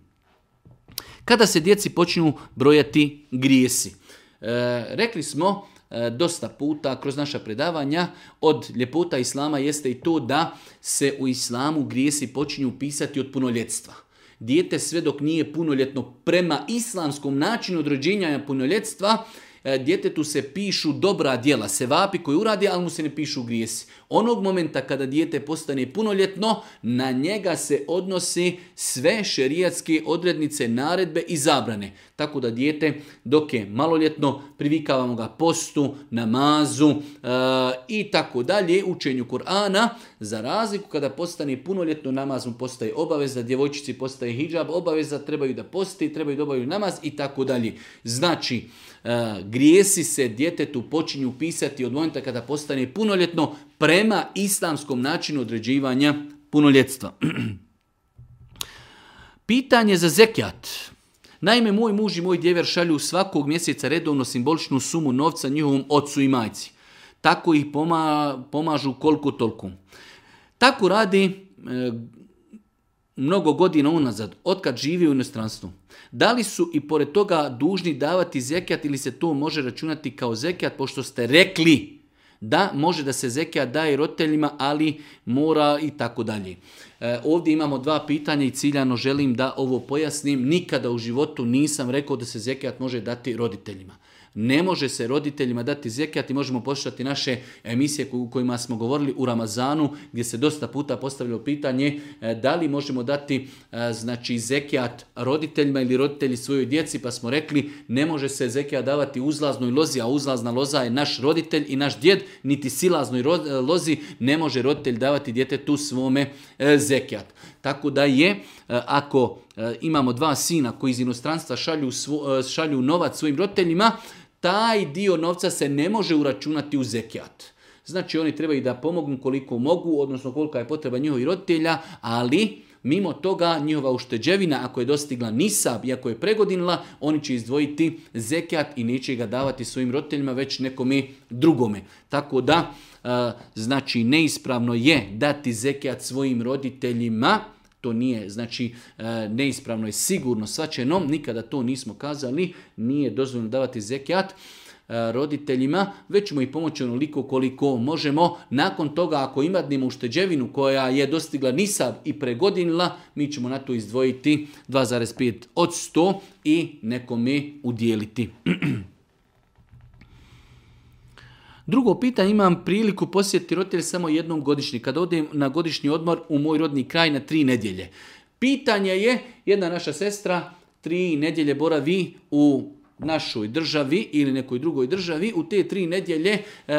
Kada se djeci počinju brojati grijesi? E, rekli smo e, dosta puta kroz naša predavanja od ljepota islama jeste i to da se u islamu grijesi počinju pisati od punoljetstva. Dijete sve dok nije punoljetno prema islamskom načinu odrođenja punoljetstva, e, djetetu se pišu dobra djela, se vapi koji uradi, ali mu se ne pišu grijesi. Onog momenta kada dijete postane punoljetno, na njega se odnosi sve šerijatske odrednice, naredbe i zabrane. Tako da dijete dok je maloljetno privikavamo ga postu, namazu e, i tako dalje, učenju Kur'ana. Za razliku kada postane punoljetno namaz mu postaje obaveza, djevojčici postaje hijab, obaveza trebaju da posti, trebaju da obavljaju namaz i tako dalje. Znači, e, grijesi se djetetu počinju pisati od momenta kada postane punoljetno, prema islamskom načinu određivanja punoljetstva. Pitanje za zekijat. Naime, moj muž i moj djever šalju svakog mjeseca redovno simboličnu sumu novca njihovom ocu i majci. Tako ih pomažu koliko toliko. Tako radi e, mnogo godina unazad, otkad živi u inostranstvu. Da li su i pored toga dužni davati zekijat ili se to može računati kao zekijat, pošto ste rekli da može da se zekija daje roditeljima, ali mora i tako dalje. E, ovdje imamo dva pitanja i ciljano želim da ovo pojasnim. Nikada u životu nisam rekao da se zekijat može dati roditeljima. Ne može se roditeljima dati zekijat i možemo poštati naše emisije u kojima smo govorili u Ramazanu gdje se dosta puta postavljalo pitanje e, da li možemo dati e, znači zekijat roditeljima ili roditelji svojoj djeci pa smo rekli ne može se zekijat davati uzlaznoj lozi, a uzlazna loza je naš roditelj i naš djed, niti silaznoj e, lozi ne može roditelj davati tu svome zekijat. Tako da je, ako imamo dva sina koji iz inostranstva šalju, šalju novac svojim roditeljima, taj dio novca se ne može uračunati u zekijat. Znači oni trebaju da pomognu koliko mogu, odnosno kolika je potreba njihovih roditelja, ali mimo toga njihova ušteđevina ako je dostigla nisab i ako je pregodinila, oni će izdvojiti zekijat i neće ga davati svojim roditeljima već nekome drugome. Tako da, eh, znači neispravno je dati zekijat svojim roditeljima, to nije, znači, e, neispravno je sigurno svačeno, nikada to nismo kazali, nije dozvoljno davati zekijat e, roditeljima, već ćemo i pomoći onoliko koliko možemo. Nakon toga, ako imadnimo ušteđevinu koja je dostigla nisav i pregodinila, mi ćemo na to izdvojiti 2,5 od 100 i nekome udijeliti. Drugo pitanje, imam priliku posjetiti roditelje samo jednom godišnji. kada odem na godišnji odmor u moj rodni kraj na tri nedjelje. Pitanje je, jedna naša sestra tri nedjelje boravi u našoj državi ili nekoj drugoj državi. U te tri nedjelje e,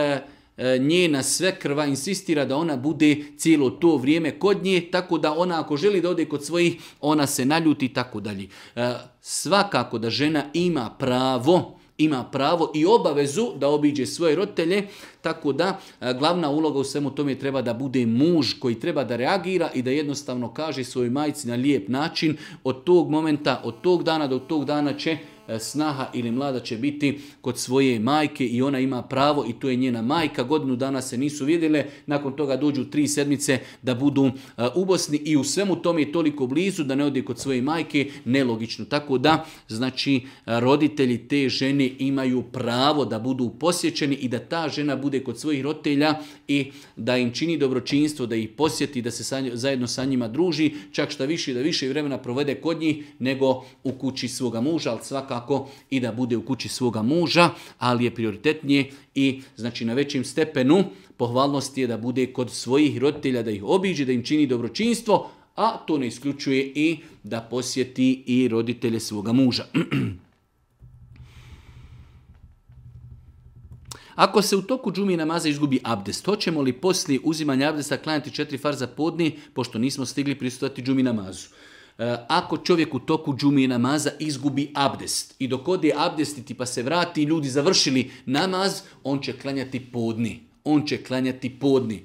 e njena krva insistira da ona bude cijelo to vrijeme kod nje, tako da ona ako želi da ode kod svojih, ona se naljuti i tako dalje. E, svakako da žena ima pravo ima pravo i obavezu da obiđe svoje roditelje, tako da e, glavna uloga u svemu tome treba da bude muž koji treba da reagira i da jednostavno kaže svojoj majici na lijep način od tog momenta, od tog dana do tog dana će E, snaha ili mlada će biti kod svoje majke i ona ima pravo i to je njena majka. Godinu dana se nisu vidjele, nakon toga dođu tri sedmice da budu e, Bosni i u svemu tome je toliko blizu da ne odi kod svoje majke, nelogično. Tako da, znači, roditelji te žene imaju pravo da budu posjećeni i da ta žena bude kod svojih roditelja i da im čini dobročinstvo, da ih posjeti, da se zajedno sa njima druži, čak šta više da više vremena provede kod njih nego u kući svoga muža, ali svaka ako i da bude u kući svoga muža, ali je prioritetnije i znači na većem stepenu pohvalnost je da bude kod svojih roditelja, da ih obiđe, da im čini dobročinstvo, a to ne isključuje i da posjeti i roditelje svoga muža. Ako se u toku džumi namaza izgubi abdest, hoćemo li poslije uzimanja abdesta klanjati četiri farza podni, pošto nismo stigli pristupati džumi namazu? Eh, ako čovjek u toku džumi namaza izgubi abdest i dok ode abdestiti pa se vrati i ljudi završili namaz, on će klanjati podni. On će klanjati podni.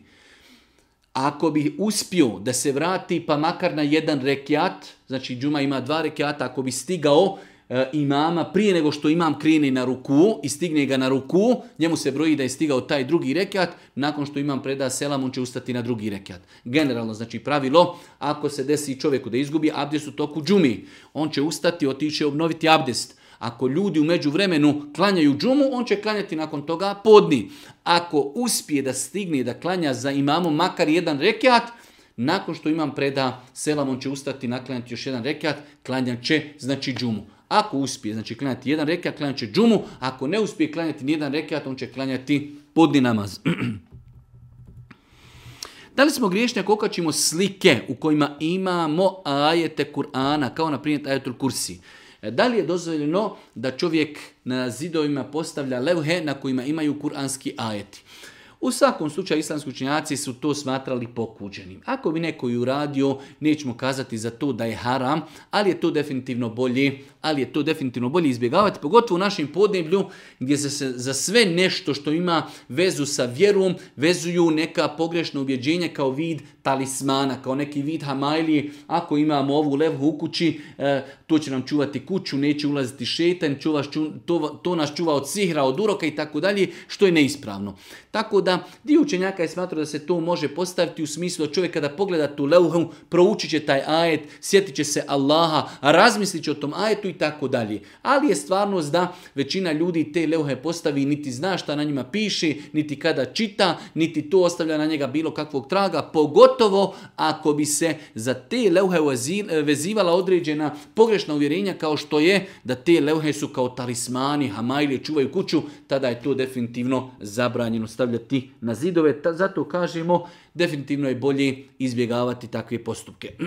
Ako bi uspio da se vrati pa makar na jedan rekiat, znači džuma ima dva rekiata, ako bi stigao E, imama prije nego što imam krene na ruku i stigne ga na ruku, njemu se broji da je stigao taj drugi rekat, nakon što imam preda selam, on će ustati na drugi rekat. Generalno, znači pravilo, ako se desi čovjeku da izgubi abdest u toku džumi, on će ustati, otići obnoviti abdest. Ako ljudi u međuvremenu klanjaju džumu, on će klanjati nakon toga podni. Ako uspije da stigne da klanja za imamom makar jedan rekat, nakon što imam preda selam, on će ustati, naklanjati još jedan rekat, klanjan će, znači džumu. Ako uspije, znači klanjati jedan rekiat, klanjat će džumu. Ako ne uspije klanjati nijedan rekiat, on će klanjati podni namaz. Da li smo griješni ako okačimo slike u kojima imamo ajete Kur'ana, kao na primjer ajetul kursi? E, da li je dozvoljeno da čovjek na zidovima postavlja levhe na kojima imaju kuranski ajeti? U svakom slučaju islamski učinjaci su to smatrali pokuđenim. Ako bi neko ju uradio, nećemo kazati za to da je haram, ali je to definitivno bolje, ali je to definitivno bolje izbjegavati, pogotovo u našem podneblju gdje se za sve nešto što ima vezu sa vjerom vezuju neka pogrešna ubjeđenja kao vid talismana, kao neki vid Hamajlije, ako imamo ovu levhu u kući, e, to će nam čuvati kuću, neće ulaziti šetan, to, to nas čuva od sihra, od uroka i tako dalje, što je neispravno. Tako da, dio učenjaka je smatrao da se to može postaviti u smislu da čovjek kada pogleda tu levhu, proučit će taj ajet, sjetit će se Allaha, razmislit će o tom ajetu i tako dalje. Ali je stvarnost da većina ljudi te levhe postavi niti zna šta na njima piše, niti kada čita, niti to ostavlja na njega bilo kakvog traga, pogotovo Pogotovo ako bi se za te leuhe vezivala određena pogrešna uvjerenja kao što je da te leuhe su kao talismani, hamajlije, čuvaju kuću, tada je to definitivno zabranjeno stavljati na zidove. Zato kažemo definitivno je bolje izbjegavati takve postupke.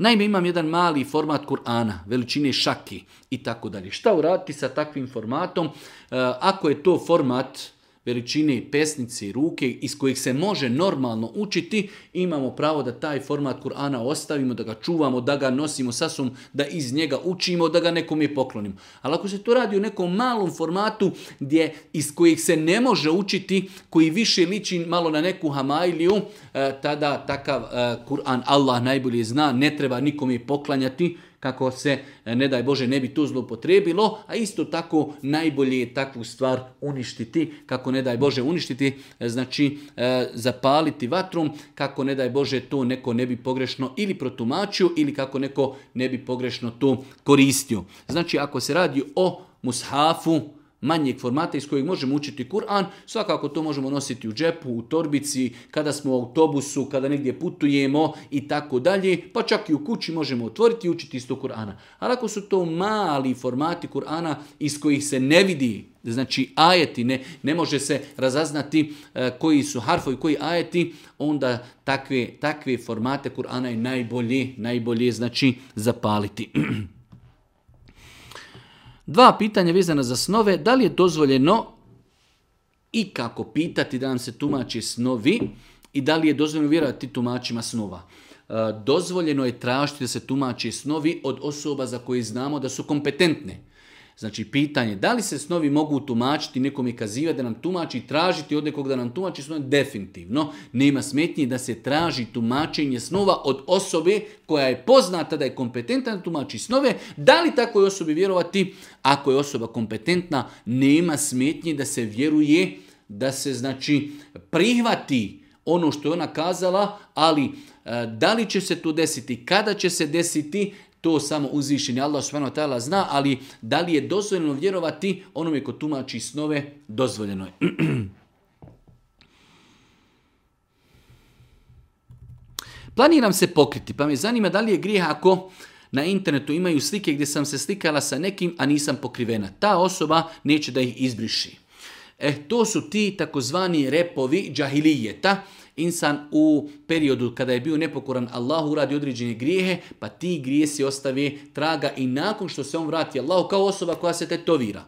Naime, imam jedan mali format Kur'ana, veličine šaki i tako dalje. Šta uraditi sa takvim formatom? E, ako je to format veličini pesnici ruke iz kojih se može normalno učiti, imamo pravo da taj format Kur'ana ostavimo, da ga čuvamo, da ga nosimo sasvom, da iz njega učimo, da ga nekom je poklonimo. Ali ako se to radi u nekom malom formatu gdje iz kojih se ne može učiti, koji više liči malo na neku hamailiju, eh, tada takav eh, Kur'an Allah najbolje zna, ne treba nikom je poklanjati, kako se, e, ne daj Bože, ne bi to zloupotrijebilo, a isto tako najbolje je takvu stvar uništiti, kako ne daj Bože uništiti, e, znači e, zapaliti vatrom, kako ne daj Bože to neko ne bi pogrešno ili protumačio ili kako neko ne bi pogrešno to koristio. Znači ako se radi o mushafu, manjeg formata iz kojeg možemo učiti Kur'an, svakako to možemo nositi u džepu, u torbici, kada smo u autobusu, kada negdje putujemo i tako dalje, pa čak i u kući možemo otvoriti i učiti isto Kur'ana. Ali ako su to mali formati Kur'ana iz kojih se ne vidi, znači ajeti, ne, može se razaznati e, koji su harfovi, koji ajeti, onda takve, formate Kur'ana je najbolje, najbolje znači zapaliti. Dva pitanja vezana za snove. Da li je dozvoljeno i kako pitati da nam se tumači snovi i da li je dozvoljeno vjerovati tumačima snova? E, dozvoljeno je tražiti da se tumači snovi od osoba za koje znamo da su kompetentne. Znači, pitanje da li se snovi mogu tumačiti, nekom je kaziva da nam tumači, tražiti od nekog da nam tumači snove, definitivno. Nema smetnje da se traži tumačenje snova od osobe koja je poznata da je kompetentna da tumači snove. Da li takvoj osobi vjerovati? Ako je osoba kompetentna, nema smetnje da se vjeruje, da se znači prihvati ono što je ona kazala, ali e, da li će se to desiti, kada će se desiti, to samo uzvišenje, Allah subhanahu ta'ala zna, ali da li je dozvoljeno vjerovati onome ko tumači snove, dozvoljeno je. Planiram se pokriti, pa me zanima da li je grijeh ako na internetu imaju slike gdje sam se slikala sa nekim, a nisam pokrivena. Ta osoba neće da ih izbriši. E, to su ti takozvani repovi džahilijeta insan u periodu kada je bio nepokoran Allahu uradi određene grijehe, pa ti grijesi ostave traga i nakon što se on vrati Allahu kao osoba koja se tetovira.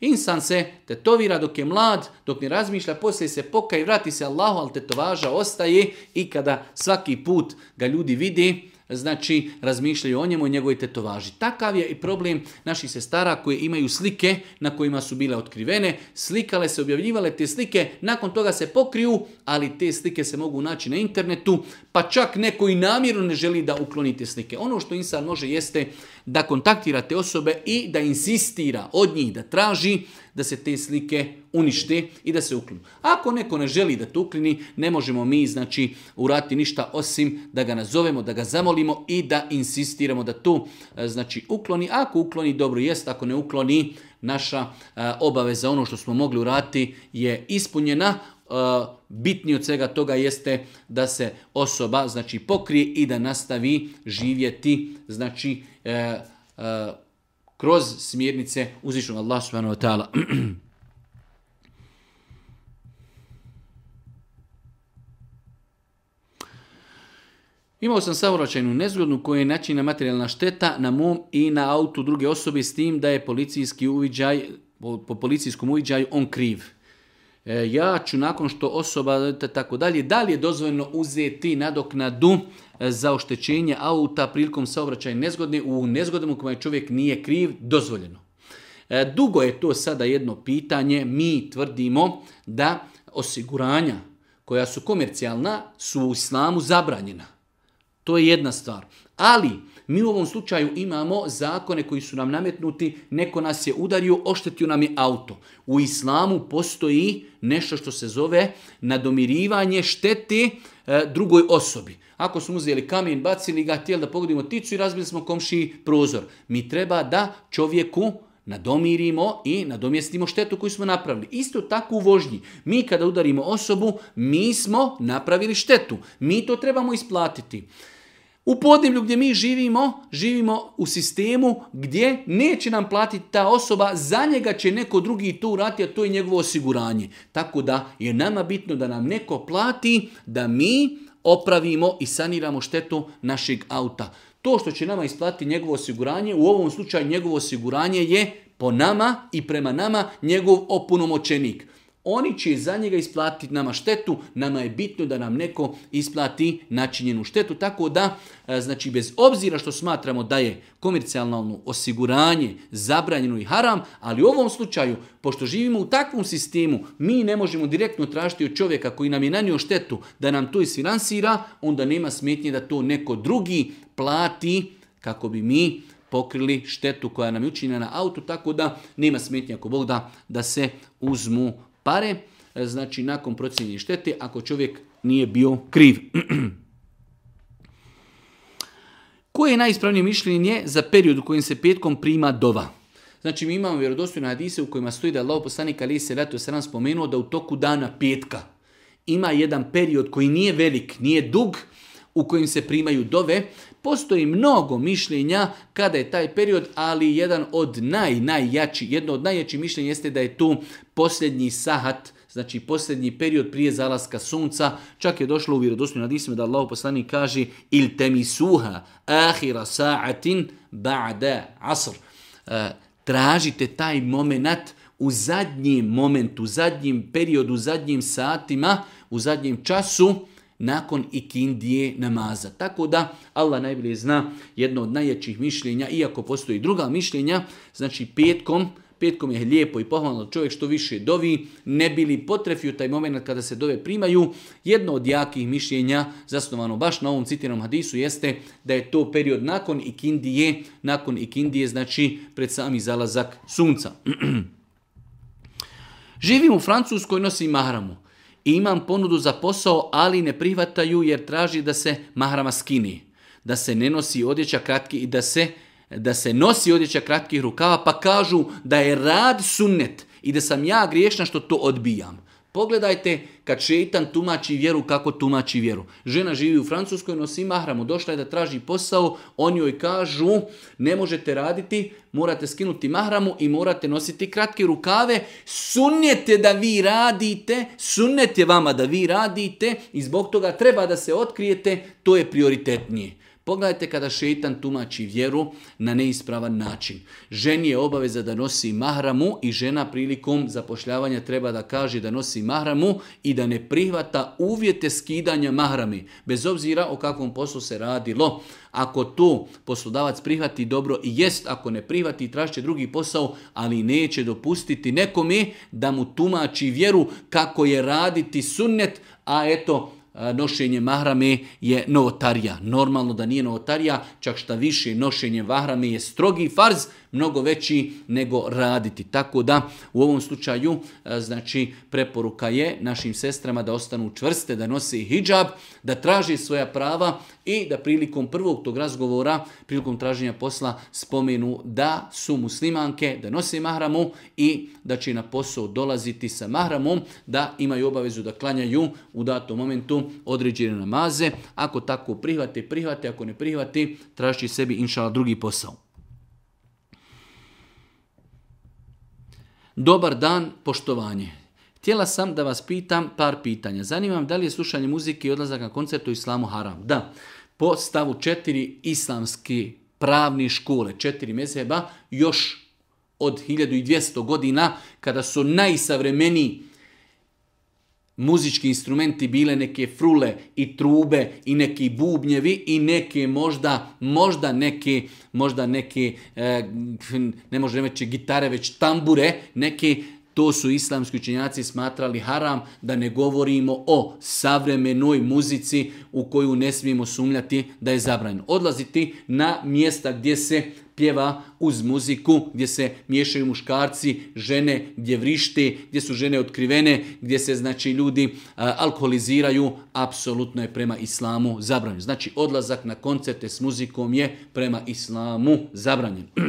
Insan se tetovira dok je mlad, dok ne razmišlja, poslije se i vrati se Allahu, ali tetovaža ostaje i kada svaki put ga ljudi vidi, znači razmišljaju o njemu i njegovoj tetovaži. Takav je i problem naših sestara koje imaju slike na kojima su bile otkrivene, slikale se, objavljivale te slike, nakon toga se pokriju, ali te slike se mogu naći na internetu, pa čak neko i namjerno ne želi da uklonite slike. Ono što insan može jeste da kontaktira te osobe i da insistira od njih da traži da se te slike unište i da se uklinu. Ako neko ne želi da to uklini, ne možemo mi znači urati ništa osim da ga nazovemo, da ga zamolimo i da insistiramo da tu e, znači ukloni. Ako ukloni dobro jest, ako ne ukloni naša e, obaveza ono što smo mogli urati je ispunjena. Eh, bitni od svega toga jeste da se osoba znači pokrije i da nastavi živjeti znači eh, eh, kroz smjernice uzvišnog Allah subhanahu wa Imao sam savoračajnu nezgodnu koja je načina materijalna šteta na mom i na autu druge osobe s tim da je policijski uviđaj, po, po policijskom uviđaju on kriv. E, ja ću nakon što osoba tako dalje, da li je dozvoljno uzeti nadoknadu e, za oštećenje auta prilikom saobraćaja nezgodne u nezgodnom u čovjek nije kriv, dozvoljeno. E, dugo je to sada jedno pitanje, mi tvrdimo da osiguranja koja su komercijalna su u islamu zabranjena. To je jedna stvar. Ali mi u ovom slučaju imamo zakone koji su nam nametnuti, neko nas je udario, oštetio nam je auto. U islamu postoji nešto što se zove nadomirivanje šteti e, drugoj osobi. Ako smo uzeli kamen, bacili ga, htjeli da pogodimo ticu i razbili smo komšiji prozor. Mi treba da čovjeku nadomirimo i nadomjestimo štetu koju smo napravili. Isto tako u vožnji. Mi kada udarimo osobu, mi smo napravili štetu. Mi to trebamo isplatiti. U podneblju gdje mi živimo, živimo u sistemu gdje neće nam platiti ta osoba, za njega će neko drugi to urati, a to je njegovo osiguranje. Tako da je nama bitno da nam neko plati, da mi opravimo i saniramo štetu našeg auta. To što će nama isplatiti njegovo osiguranje, u ovom slučaju njegovo osiguranje je po nama i prema nama njegov opunomoćenik. Oni će za njega isplatiti nama štetu, nama je bitno da nam neko isplati načinjenu štetu, tako da, e, znači bez obzira što smatramo da je komercijalno osiguranje zabranjeno i haram, ali u ovom slučaju, pošto živimo u takvom sistemu, mi ne možemo direktno tražiti od čovjeka koji nam je nanio štetu da nam to isfinansira, onda nema smetnje da to neko drugi plati kako bi mi pokrili štetu koja nam je učinjena na autu, tako da nema smetnje ako Bog da, da se uzmu pare, e, znači nakon procjenjenje štete, ako čovjek nije bio kriv. Koje je najispravnije mišljenje za period u kojem se petkom prima dova? Znači mi imamo vjerodostojne hadise u kojima stoji da Allah poslanik ali se leto se nam spomenuo da u toku dana petka ima jedan period koji nije velik, nije dug, u kojem se primaju dove, Postoji mnogo mišljenja kada je taj period, ali jedan od naj, najjači, jedno od najjačih mišljenja jeste da je tu posljednji sahat, znači posljednji period prije zalaska sunca, čak je došlo u na hadisima da Allah poslani kaže il temisuha ahira sa'atin ba'da asr. E, tražite taj moment u zadnjem momentu, u zadnjem periodu, u zadnjim satima, u zadnjem času, nakon ikindije namaza. Tako da Allah najbolje zna jedno od najjačih mišljenja, iako postoji druga mišljenja, znači petkom, petkom je lijepo i pohvalno čovjek što više dovi, ne bili potrefiju taj moment kada se dove primaju. Jedno od jakih mišljenja, zasnovano baš na ovom citiranom hadisu, jeste da je to period nakon ikindije, nakon ikindije, znači pred sami zalazak sunca. Živim u Francuskoj, nosim mahramu imam ponudu za posao, ali ne prihvataju jer traži da se mahrama skini, da se ne nosi odjeća kratki i da se, da se nosi odjeća kratkih rukava, pa kažu da je rad sunnet i da sam ja griješna što to odbijam. Pogledajte kad šeitan tumači vjeru kako tumači vjeru. Žena živi u Francuskoj, nosi mahramu, došla je da traži posao, oni joj kažu ne možete raditi, morate skinuti mahramu i morate nositi kratke rukave, sunjete da vi radite, sunjete vama da vi radite i zbog toga treba da se otkrijete, to je prioritetnije. Pogledajte kada šeitan tumači vjeru na neispravan način. Ženi je obaveza da nosi mahramu i žena prilikom zapošljavanja treba da kaže da nosi mahramu i da ne prihvata uvjete skidanja mahrami. Bez obzira o kakvom poslu se radilo. Ako tu poslodavac prihvati dobro i jest, ako ne prihvati trašće drugi posao, ali neće dopustiti nekome da mu tumači vjeru kako je raditi sunnet, a eto nošenje mahrame je novotarija. Normalno da nije novotarija, čak šta više nošenje mahrame je strogi farz, mnogo veći nego raditi. Tako da u ovom slučaju e, znači preporuka je našim sestrama da ostanu čvrste, da nose hijab, da traži svoja prava i da prilikom prvog tog razgovora, prilikom traženja posla spomenu da su muslimanke, da nose mahramu i da će na posao dolaziti sa mahramom, da imaju obavezu da klanjaju u datom momentu određene namaze. Ako tako prihvate, prihvate, ako ne prihvate, traži sebi inšala drugi posao. Dobar dan, poštovanje. Htjela sam da vas pitam par pitanja. Zanimam da li je slušanje muzike i odlazak na koncert u islamu haram? Da. Po stavu četiri islamski pravni škole, četiri mezheba, još od 1200 godina, kada su najsavremeniji muzički instrumenti bile neke frule i trube i neki bubnjevi i neke možda, možda neke, možda neke, e, ne možemo reći gitare, već tambure, neke to su islamski učenjaci smatrali haram, da ne govorimo o savremenoj muzici u koju ne smijemo sumljati da je zabranjeno. Odlaziti na mjesta gdje se pjeva uz muziku gdje se miješaju muškarci, žene gdje vrište, gdje su žene otkrivene, gdje se znači ljudi alkoholiziraju, apsolutno je prema islamu zabranjen. Znači odlazak na koncerte s muzikom je prema islamu zabranjen.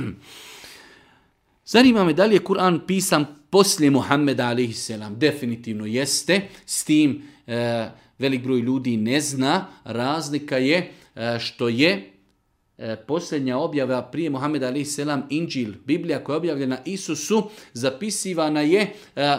Zanima me da li je Kur'an pisan poslije Muhammeda a.s. Definitivno jeste, s tim e, velik broj ljudi ne zna. Razlika je e, što je E, posljednja objava prije Mohameda Ali selam Inđil, Biblija koja je objavljena Isusu, zapisivana je e,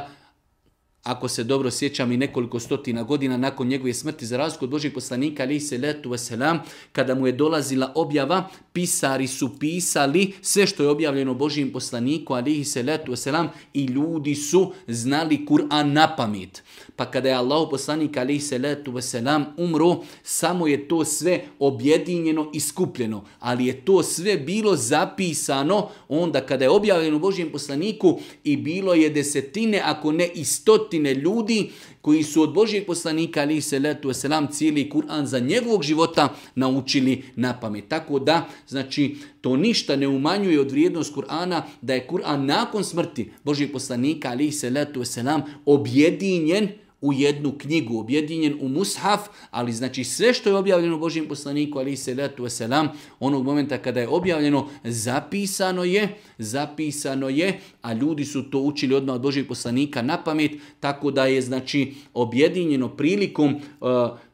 ako se dobro sjećam i nekoliko stotina godina nakon njegove smrti za razliku od Božih poslanika ali se veselam kada mu je dolazila objava pisari su pisali sve što je objavljeno Božim poslaniku ali se veselam i ljudi su znali Kur'an na pamet. Pa kada je Allah poslanik alaih salatu wasalam umro, samo je to sve objedinjeno i skupljeno. Ali je to sve bilo zapisano onda kada je objavljeno Božijem poslaniku i bilo je desetine, ako ne i stotine ljudi koji su od Božijeg poslanika ali se wasalam selam cijeli Kur'an za njegovog života naučili na pamet. Tako da, znači, to ništa ne umanjuje od vrijednost Kur'ana da je Kur'an nakon smrti Božijeg poslanika ali se letu objedinjen u jednu knjigu, objedinjen u mushaf, ali znači sve što je objavljeno Božijem poslaniku, ali se letu selam, onog momenta kada je objavljeno, zapisano je, zapisano je, a ljudi su to učili odmah od Božijeg poslanika na pamet, tako da je znači objedinjeno prilikom e,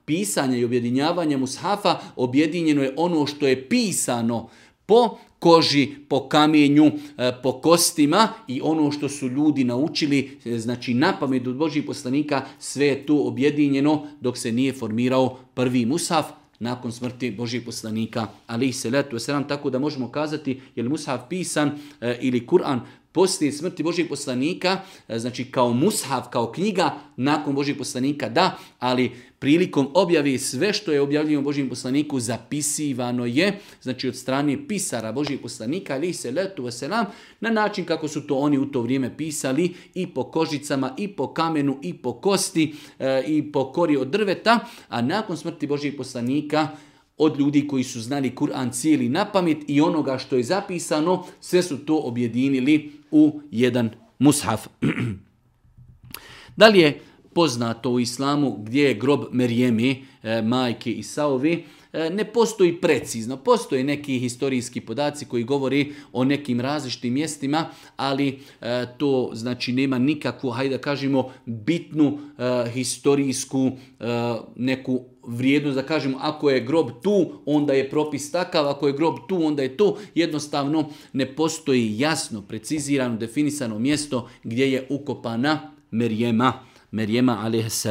pisanja i objedinjavanja mushafa, objedinjeno je ono što je pisano po koži, po kamenju, e, po kostima i ono što su ljudi naučili, e, znači na pamet od Božih poslanika, sve je to objedinjeno dok se nije formirao prvi Musaf nakon smrti Božih poslanika, ali se letu nam tako da možemo kazati je li pisan e, ili Kur'an poslije smrti Božih poslanika, znači kao Mushaf, kao knjiga nakon Božih poslanika, da, ali prilikom objavi sve što je objavljeno Božijem poslaniku zapisivano je, znači od strane pisara Božijeg poslanika, ali se letu vaselam, na način kako su to oni u to vrijeme pisali i po kožicama, i po kamenu, i po kosti, e, i po kori od drveta, a nakon smrti Božijeg poslanika, od ljudi koji su znali Kur'an cijeli na pamet i onoga što je zapisano, sve su to objedinili u jedan mushaf. Dalje, poznato u islamu gdje je grob Merijemi, e, majke Isaovi, e, ne postoji precizno. Postoje neki historijski podaci koji govori o nekim različitim mjestima, ali e, to znači nema nikakvu, hajde da kažemo, bitnu historijsku neku vrijednost, da kažemo, ako je grob tu, onda je propis takav, ako je grob tu, onda je to. Jednostavno ne postoji jasno, precizirano, definisano mjesto gdje je ukopana Merijema. Merijema a.s.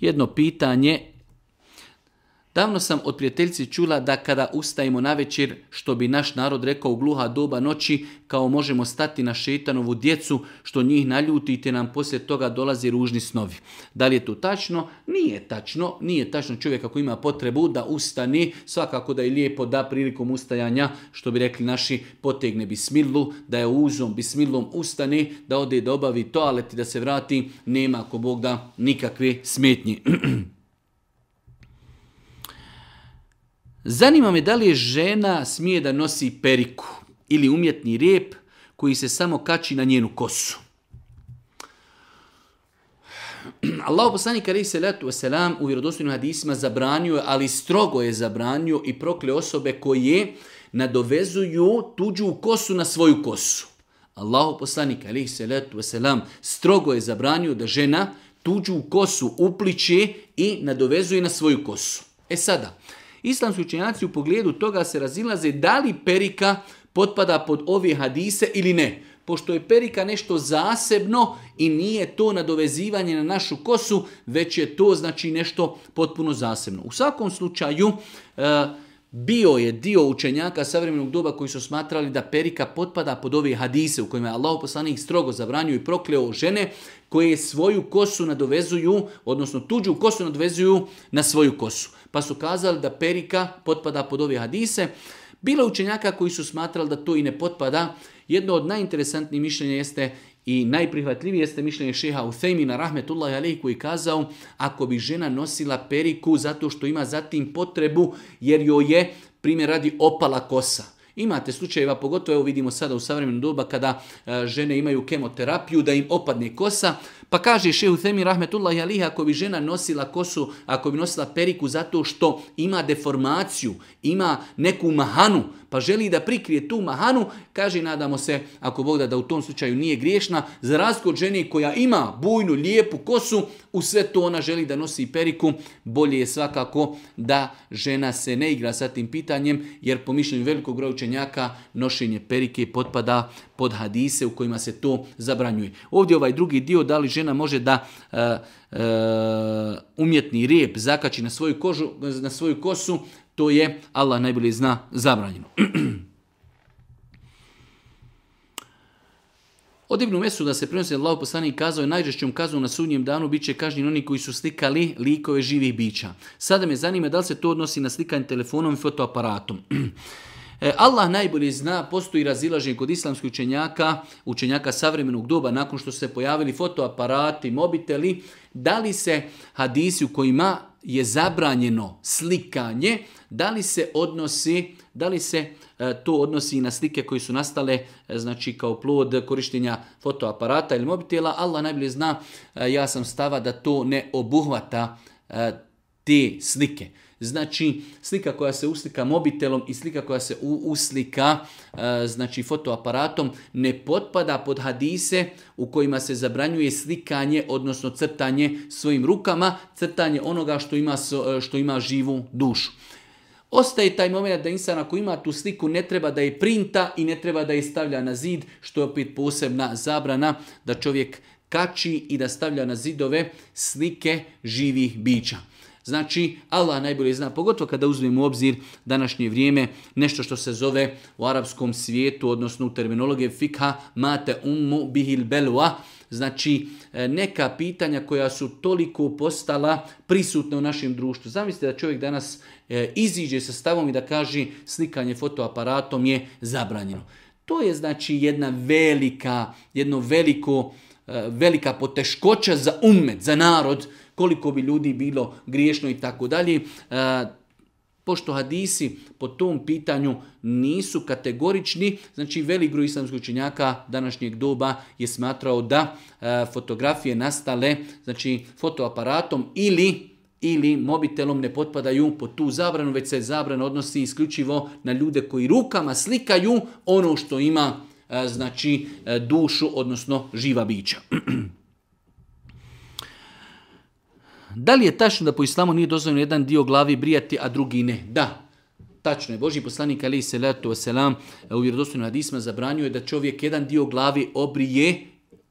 Jedno pitanje Davno sam od prijateljci čula da kada ustajemo na večer, što bi naš narod rekao u gluha doba noći, kao možemo stati na šetanovu djecu, što njih naljuti te nam poslije toga dolazi ružni snovi. Da li je to tačno? Nije tačno. Nije tačno čovjek ako ima potrebu da ustani, svakako da je lijepo da prilikom ustajanja, što bi rekli naši, potegne bismilu, da je uzom bismilom ustane, da ode da obavi toalet i da se vrati, nema ako Bog da nikakve smetnje. Zanima me da li je žena smije da nosi periku ili umjetni rep koji se samo kači na njenu kosu. Allah poslanik karih salatu wasalam u vjerodostojnim hadisima zabranio ali strogo je zabranio i prokle osobe koje nadovezuju tuđu kosu na svoju kosu. Allah poslanik karih salatu wasalam strogo je zabranio da žena tuđu kosu upliče i nadovezuje na svoju kosu. E sada, Islamski učenjaci u pogledu toga se razilaze da li perika potpada pod ove hadise ili ne. Pošto je perika nešto zasebno i nije to nadovezivanje na našu kosu, već je to znači nešto potpuno zasebno. U svakom slučaju, e, bio je dio učenjaka savremenog doba koji su smatrali da perika potpada pod ove hadise u kojima je Allah poslanik strogo zabranio i prokleo žene koje svoju kosu nadovezuju, odnosno tuđu kosu nadovezuju na svoju kosu pa su kazali da perika potpada pod ove hadise. Bilo učenjaka koji su smatrali da to i ne potpada. Jedno od najinteresantnijih mišljenja jeste i najprihvatljivije jeste mišljenje šeha Uthejmina Rahmetullahi Aleyh koji je kazao ako bi žena nosila periku zato što ima zatim potrebu jer joj je primjer radi opala kosa Imate slučajeva, pogotovo evo vidimo sada u savremenom doba kada e, žene imaju kemoterapiju, da im opadne kosa, pa kaže Šehu Temi Rahmetullah Jalih, ako bi žena nosila kosu, ako bi nosila periku zato što ima deformaciju, ima neku mahanu, pa želi da prikrije tu mahanu, kaže nadamo se, ako Bog da, u tom slučaju nije griješna, za razliku od žene koja ima bujnu, lijepu kosu, u sve to ona želi da nosi periku, bolje je svakako da žena se ne igra sa tim pitanjem, jer po mišljenju velikog broja nošenje perike potpada pod hadise u kojima se to zabranjuje. Ovdje ovaj drugi dio, da li žena može da e, e, umjetni rijep zakači na svoju, kožu, na svoju kosu, to je, Allah najbolje zna, zabranjeno. Od Ibnu da se prenosi Allah i kazao je najžešćom kaznom na sudnjem danu bit će kažnjeni oni koji su slikali likove živih bića. Sada me zanima da li se to odnosi na slikanje telefonom i fotoaparatom. E, Allah najbolje zna, postoji razilaženje kod islamskih učenjaka, učenjaka savremenog doba, nakon što su se pojavili fotoaparati, mobiteli, da li se hadisi u kojima je zabranjeno slikanje, da li se odnosi, da li se e, to odnosi na slike koji su nastale e, znači kao plod korištenja fotoaparata ili mobitela, Allah najbolje zna, e, ja sam stava da to ne obuhvata te slike. Znači, slika koja se uslika mobitelom i slika koja se uslika e, znači fotoaparatom ne potpada pod hadise u kojima se zabranjuje slikanje, odnosno crtanje svojim rukama, crtanje onoga što ima, e, što ima živu dušu. Ostaje taj moment da insan ako ima tu sliku ne treba da je printa i ne treba da je stavlja na zid, što je opet posebna zabrana da čovjek kači i da stavlja na zidove slike živih bića. Znači, Allah najbolje zna, pogotovo kada uzmemo u obzir današnje vrijeme, nešto što se zove u arapskom svijetu, odnosno u terminologiji, fikha, mate ummu bihil belua, Znači, e, neka pitanja koja su toliko postala prisutna u našem društvu. Zamislite da čovjek danas e, iziđe sa stavom i da kaže slikanje fotoaparatom je zabranjeno. To je znači jedna velika, jedno veliko, e, velika poteškoća za ummet, za narod, koliko bi ljudi bilo griješno i tako dalje. E, pošto hadisi po tom pitanju nisu kategorični, znači velik broj islamskog učenjaka današnjeg doba je smatrao da e, fotografije nastale znači fotoaparatom ili ili mobitelom ne potpadaju pod tu zabranu, već se zabrana odnosi isključivo na ljude koji rukama slikaju ono što ima e, znači dušu, odnosno živa bića. Da li je tačno da po islamu nije dozvoljeno jedan dio glavi brijati, a drugi ne? Da. Tačno je, Boži poslanik Ali Selatu Selam, u vjerodostojnim hadisma zabranjuje da čovjek jedan dio glavi obrije,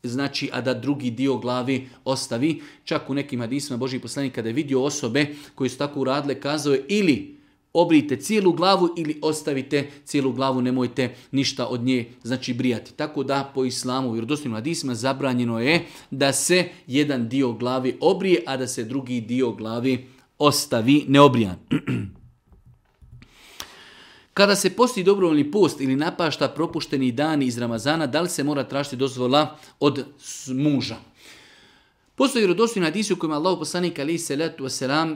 znači, a da drugi dio glavi ostavi. Čak u nekim hadisma Boži poslanik kada je vidio osobe koji su tako uradile, kazao je ili obrijte cijelu glavu ili ostavite cijelu glavu, nemojte ništa od nje znači brijati. Tako da po islamu i rodosnim hadisima zabranjeno je da se jedan dio glavi obrije, a da se drugi dio glavi ostavi neobrijan. Kada se posti dobrovoljni post ili napašta propušteni dani iz Ramazana, da li se mora tražiti dozvola od muža? Postoji vjerodostojni na u kojima Allah poslanik ali salatu wasalam e,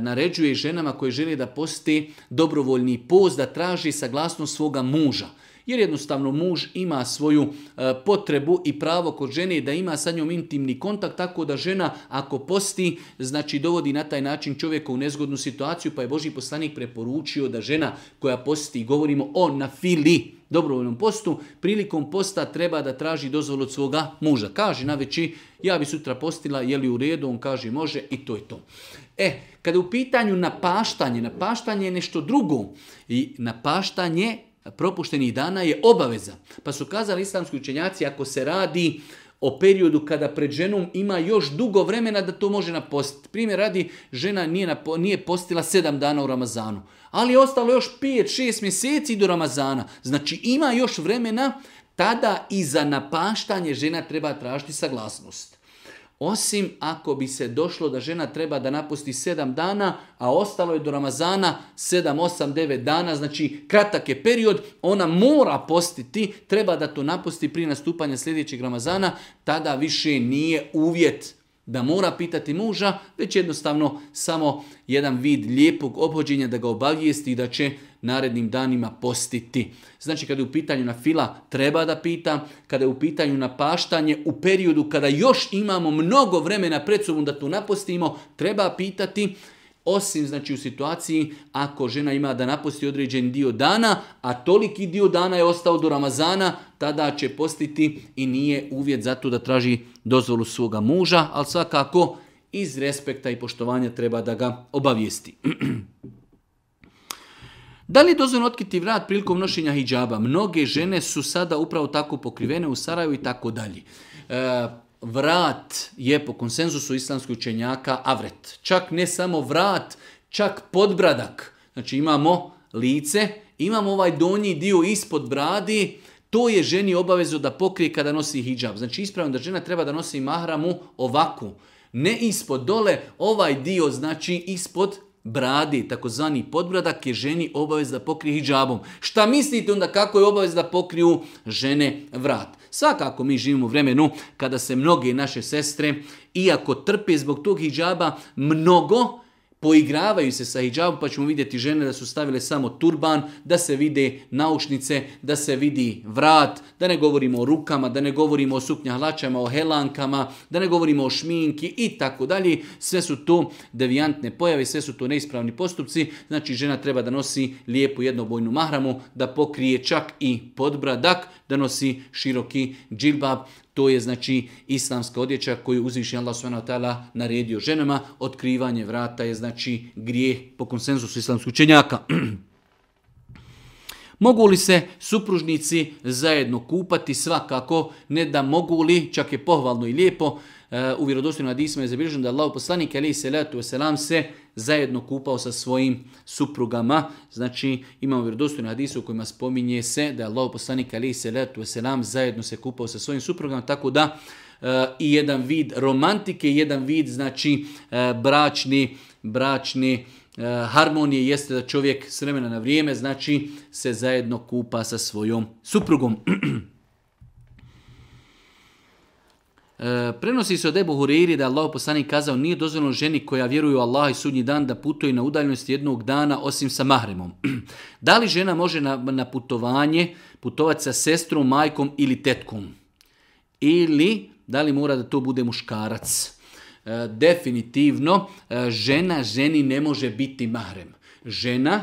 naređuje ženama koje žele da posti dobrovoljni post, da traži saglasnost svoga muža. Jer jednostavno muž ima svoju e, potrebu i pravo kod žene da ima sa njom intimni kontakt, tako da žena ako posti, znači dovodi na taj način čovjeka u nezgodnu situaciju, pa je Boži poslanik preporučio da žena koja posti, govorimo o nafili, dobrovoljnom postu, prilikom posta treba da traži dozvolu od svoga muža. Kaže na veći, ja bi sutra postila, je li u redu, on kaže može i to je to. E, kada u pitanju napaštanje, napaštanje je nešto drugo i napaštanje propuštenih dana je obaveza. Pa su kazali islamski učenjaci, ako se radi o periodu kada pred ženom ima još dugo vremena da to može napostiti. Primjer radi, žena nije, nije postila sedam dana u Ramazanu, ali je ostalo još 5-6 mjeseci do Ramazana. Znači ima još vremena, tada i za napaštanje žena treba tražiti saglasnost. Osim ako bi se došlo da žena treba da napusti 7 dana, a ostalo je do Ramazana 7, 8, 9 dana, znači kratak je period, ona mora postiti, treba da to napusti prije nastupanja sljedećeg Ramazana, tada više nije uvjet da mora pitati muža, već jednostavno samo jedan vid lijepog obhođenja da ga obavijesti i da će narednim danima postiti. Znači kada je u pitanju na fila treba da pita, kada je u pitanju na paštanje u periodu kada još imamo mnogo vremena pred sobom da tu napostimo, treba pitati osim znači u situaciji ako žena ima da napusti određen dio dana, a toliki dio dana je ostao do Ramazana, tada će postiti i nije uvjet za to da traži dozvolu svoga muža, ali svakako iz respekta i poštovanja treba da ga obavijesti. Da li je dozvoljno otkriti vrat prilikom nošenja hijjaba? Mnoge žene su sada upravo tako pokrivene u Saraju i tako dalje. E, vrat je po konsenzusu islamskih učenjaka avret. Čak ne samo vrat, čak podbradak. Znači imamo lice, imamo ovaj donji dio ispod bradi, to je ženi obavezo da pokrije kada nosi hijab. Znači ispravno da žena treba da nosi mahramu ovaku, Ne ispod dole, ovaj dio znači ispod bradi, takozvani podbradak, je ženi obavez da pokrije hijabom. Šta mislite onda kako je obavez da pokriju žene vrat? Svakako mi živimo u vremenu kada se mnoge naše sestre, iako trpe zbog tog hijaba, mnogo poigravaju se sa hijabom pa ćemo vidjeti žene da su stavile samo turban, da se vide naušnice, da se vidi vrat, da ne govorimo o rukama, da ne govorimo o suknja hlačama, o helankama, da ne govorimo o šminki i tako dalje. Sve su to devijantne pojave, sve su to neispravni postupci. Znači žena treba da nosi lijepu jednobojnu mahramu, da pokrije čak i podbradak, da nosi široki džilbab, to je znači islamska odjeća koju uzviši Allah subhanahu naredio ženama. Otkrivanje vrata je znači grije po konsenzusu islamskih učenjaka. Mogu li se supružnici zajedno kupati svakako, ne da mogu li, čak je pohvalno i lijepo, e, u vjerodostojnom isma je zabilježeno da Allah poslanik alejhi salatu selam se zajedno kupao sa svojim suprugama. Znači imamo vjerodostojne hadise u kojima spominje se da je Allah poslanik ali se letu zajedno se kupao sa svojim suprugama, tako da eh, i jedan vid romantike, jedan vid znači eh, bračni, bračni eh, harmonije jeste da čovjek s vremena na vrijeme znači se zajedno kupa sa svojom suprugom. E, prenosi se od Ebu Huriri da je Allah poslanik kazao nije dozvoljeno ženi koja vjeruje u Allah i sudnji dan da putuje na udaljenosti jednog dana osim sa mahremom. da li žena može na, na putovanje putovati sa sestrom, majkom ili tetkom? Ili da li mora da to bude muškarac? E, definitivno e, žena ženi ne može biti mahrem. Žena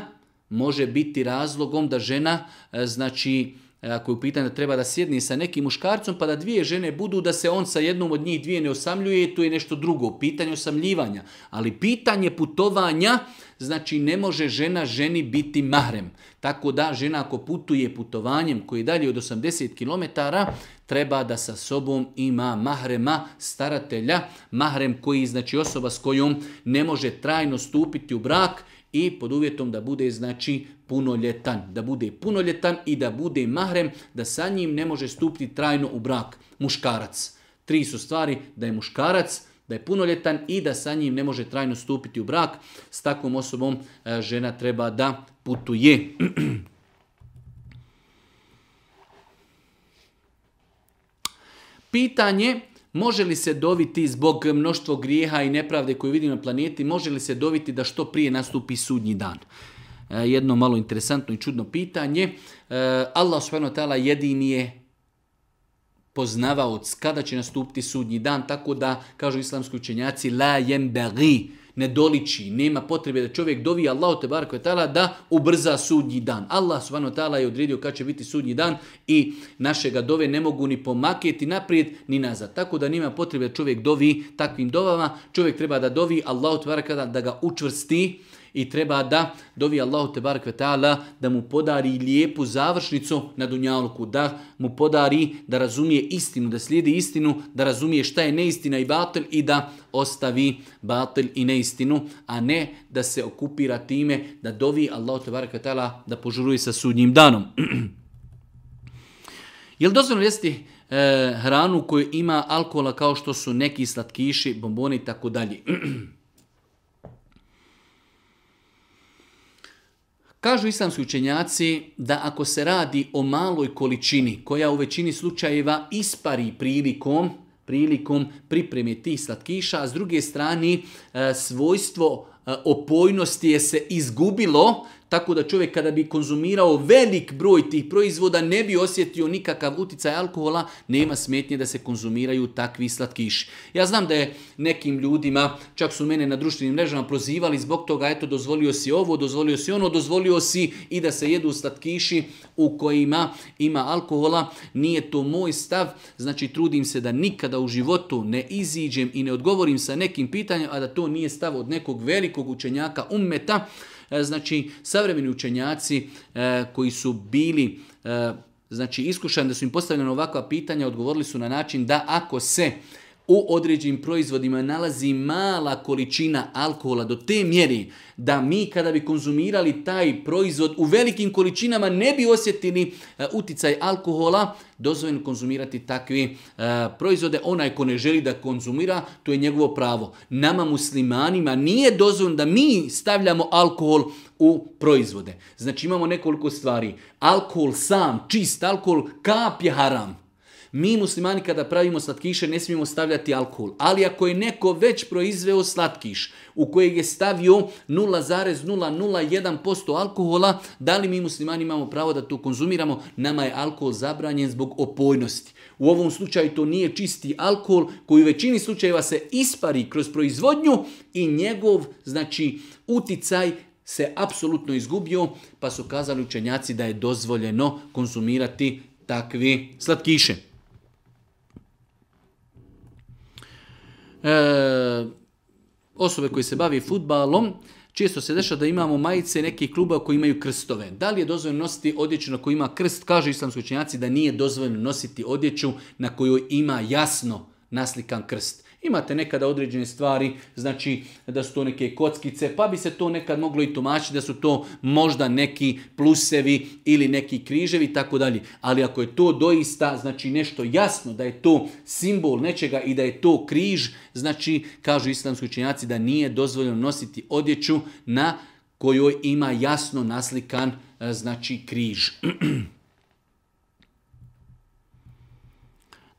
može biti razlogom da žena znači E, ako je u pitanju da treba da sjedni sa nekim muškarcom, pa da dvije žene budu, da se on sa jednom od njih dvije ne osamljuje, to je nešto drugo, pitanje osamljivanja. Ali pitanje putovanja, znači ne može žena ženi biti mahrem. Tako da žena ako putuje putovanjem koji je dalje od 80 km, treba da sa sobom ima mahrema staratelja, mahrem koji znači osoba s kojom ne može trajno stupiti u brak i pod uvjetom da bude znači punoljetan, da bude punoljetan i da bude mahrem, da sa njim ne može stupiti trajno u brak muškarac. Tri su stvari, da je muškarac, da je punoljetan i da sa njim ne može trajno stupiti u brak. S takvom osobom e, žena treba da putuje. Pitanje Može li se doviti zbog mnoštvo grijeha i nepravde koju vidimo na planeti, može li se doviti da što prije nastupi sudnji dan? E, jedno malo interesantno i čudno pitanje. E, Allah subhanahu jedini je poznavaoc kada će nastupiti sudnji dan, tako da, kažu islamski učenjaci, la jem ne doliči, nema potrebe da čovjek dovi Allahu te barko da ubrza sudnji dan. Allah subhanahu ta'ala je odredio kad će biti sudnji dan i naše ga dove ne mogu ni pomaketi naprijed ni nazad. Tako da nema potrebe da čovjek dovi takvim dovama. Čovjek treba da dovi Allahu te da ga učvrsti i treba da dovi Allahu te da mu podari lijepu završnicu na dunjalku, da mu podari da razumije istinu, da slijedi istinu, da razumije šta je neistina i batil i da ostavi batil i neistinu, a ne da se okupira time da dovi Allahu te ve da požuruje sa sudnjim danom. Jel dozvoljeno jesti e, hranu koju ima alkohola kao što su neki slatkiši, bomboni i tako dalje? Kažu islamski učenjaci da ako se radi o maloj količini koja u većini slučajeva ispari prilikom prilikom pripreme tih slatkiša, a s druge strane e, svojstvo e, opojnosti je se izgubilo tako da čovjek kada bi konzumirao velik broj tih proizvoda ne bi osjetio nikakav uticaj alkohola, nema smetnje da se konzumiraju takvi slatkiši. Ja znam da je nekim ljudima, čak su mene na društvenim mrežama prozivali zbog toga, eto dozvolio si ovo, dozvolio si ono, dozvolio si i da se jedu slatkiši u kojima ima alkohola. Nije to moj stav, znači trudim se da nikada u životu ne iziđem i ne odgovorim sa nekim pitanjem, a da to nije stav od nekog velikog učenjaka ummeta, E, znači, savremeni učenjaci e, koji su bili e, znači iskušani da su im postavljena ovakva pitanja, odgovorili su na način da ako se u određenim proizvodima nalazi mala količina alkohola do te mjeri da mi kada bi konzumirali taj proizvod u velikim količinama ne bi osjetili eh, uticaj alkohola, dozvoljeno konzumirati takvi eh, proizvode. Onaj ko ne želi da konzumira, to je njegovo pravo. Nama muslimanima nije dozvoljeno da mi stavljamo alkohol u proizvode. Znači imamo nekoliko stvari. Alkohol sam, čist alkohol, kap je haram. Mi muslimani kada pravimo slatkiše ne smijemo stavljati alkohol. Ali ako je neko već proizveo slatkiš u kojeg je stavio 0,001% alkohola, da li mi muslimani imamo pravo da to konzumiramo? Nama je alkohol zabranjen zbog opojnosti. U ovom slučaju to nije čisti alkohol koji u većini slučajeva se ispari kroz proizvodnju i njegov znači uticaj se apsolutno izgubio, pa su kazali učenjaci da je dozvoljeno konzumirati takvi slatkiše. E, osobe koji se bavi futbalom, često se dešava da imamo majice nekih kluba koji imaju krstove. Da li je dozvoljeno nositi odjeću na koju ima krst? kaže islamski učenjaci da nije dozvoljeno nositi odjeću na kojoj ima jasno naslikan krst. Imate nekada određene stvari, znači da su to neke kockice, pa bi se to nekad moglo i tumačiti da su to možda neki plusevi ili neki križevi i tako dalje. Ali ako je to doista, znači nešto jasno da je to simbol nečega i da je to križ, znači kažu islamski učenjaci da nije dozvoljeno nositi odjeću na kojoj ima jasno naslikan e, znači križ.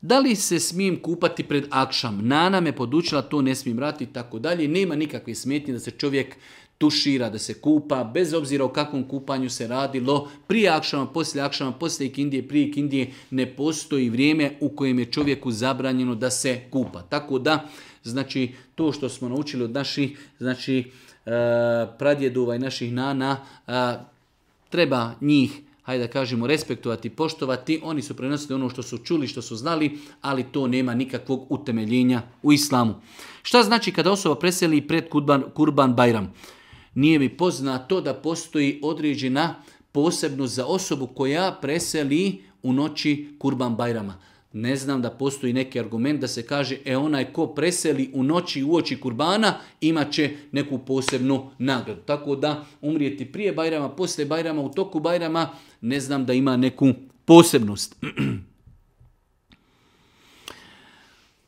da li se smijem kupati pred akšam? Nana me podučila, to ne smijem raditi i tako dalje. Nema nikakve smetnje da se čovjek tušira, da se kupa, bez obzira o kakvom kupanju se radilo, prije akšama, poslije akšama, poslije Kindije, prije Kindije, ne postoji vrijeme u kojem je čovjeku zabranjeno da se kupa. Tako da, znači, to što smo naučili od naših, znači, eh, pradjedova i naših nana, eh, treba njih hajde da kažemo, respektovati, poštovati, oni su prenosili ono što su čuli, što su znali, ali to nema nikakvog utemeljenja u islamu. Šta znači kada osoba preseli pred Kurban, Kurban Bajram? Nije mi poznato da postoji određena posebnost za osobu koja preseli u noći Kurban Bajrama. Ne znam da postoji neki argument da se kaže e onaj ko preseli u noći u oči kurbana imat će neku posebnu nagradu. Tako da umrijeti prije Bajrama, poslije Bajrama, u toku Bajrama ne znam da ima neku posebnost.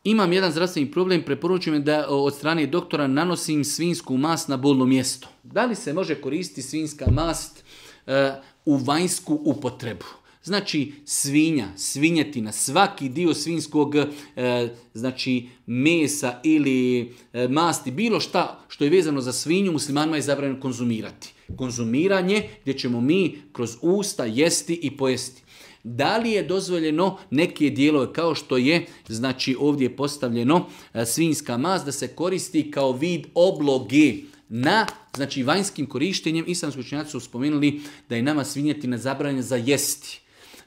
Imam jedan zdravstveni problem, preporučujem da od strane doktora nanosim svinsku mast na bolno mjesto. Da li se može koristiti svinska mast e, u vanjsku upotrebu? Znači svinja, svinjetina, svaki dio svinskog eh, znači mesa ili eh, masti, bilo šta što je vezano za svinju, muslimanima je zabranjeno konzumirati. Konzumiranje gdje ćemo mi kroz usta jesti i pojesti. Da li je dozvoljeno neke dijelove kao što je, znači ovdje postavljeno eh, svinjska mast da se koristi kao vid obloge na znači vanjskim korištenjem islamski učenjaci su spomenuli da je nama svinjetina zabranjena za jesti.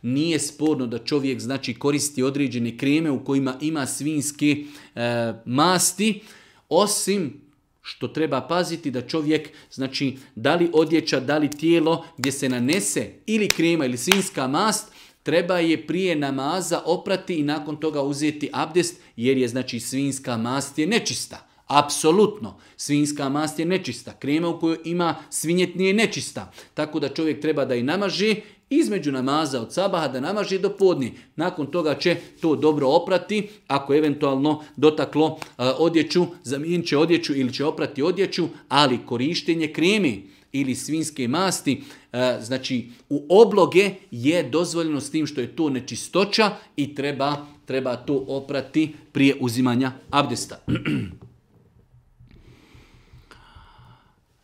Nije sporno da čovjek znači koristi određene kreme u kojima ima svinske e, masti, osim što treba paziti da čovjek, znači da li odjeća, da li tijelo gdje se nanese ili krema ili svinska mast, treba je prije namaza oprati i nakon toga uzeti abdest jer je znači svinska mast je nečista. Apsolutno, svinska mast je nečista, krema u kojoj ima nije nečista, tako da čovjek treba da i namaži između namaza od sabaha da namaže do podni. Nakon toga će to dobro oprati, ako eventualno dotaklo e, odjeću, zamijenit će odjeću ili će oprati odjeću, ali korištenje kremi ili svinske masti, e, znači u obloge je dozvoljeno s tim što je to nečistoća i treba, treba to oprati prije uzimanja abdesta.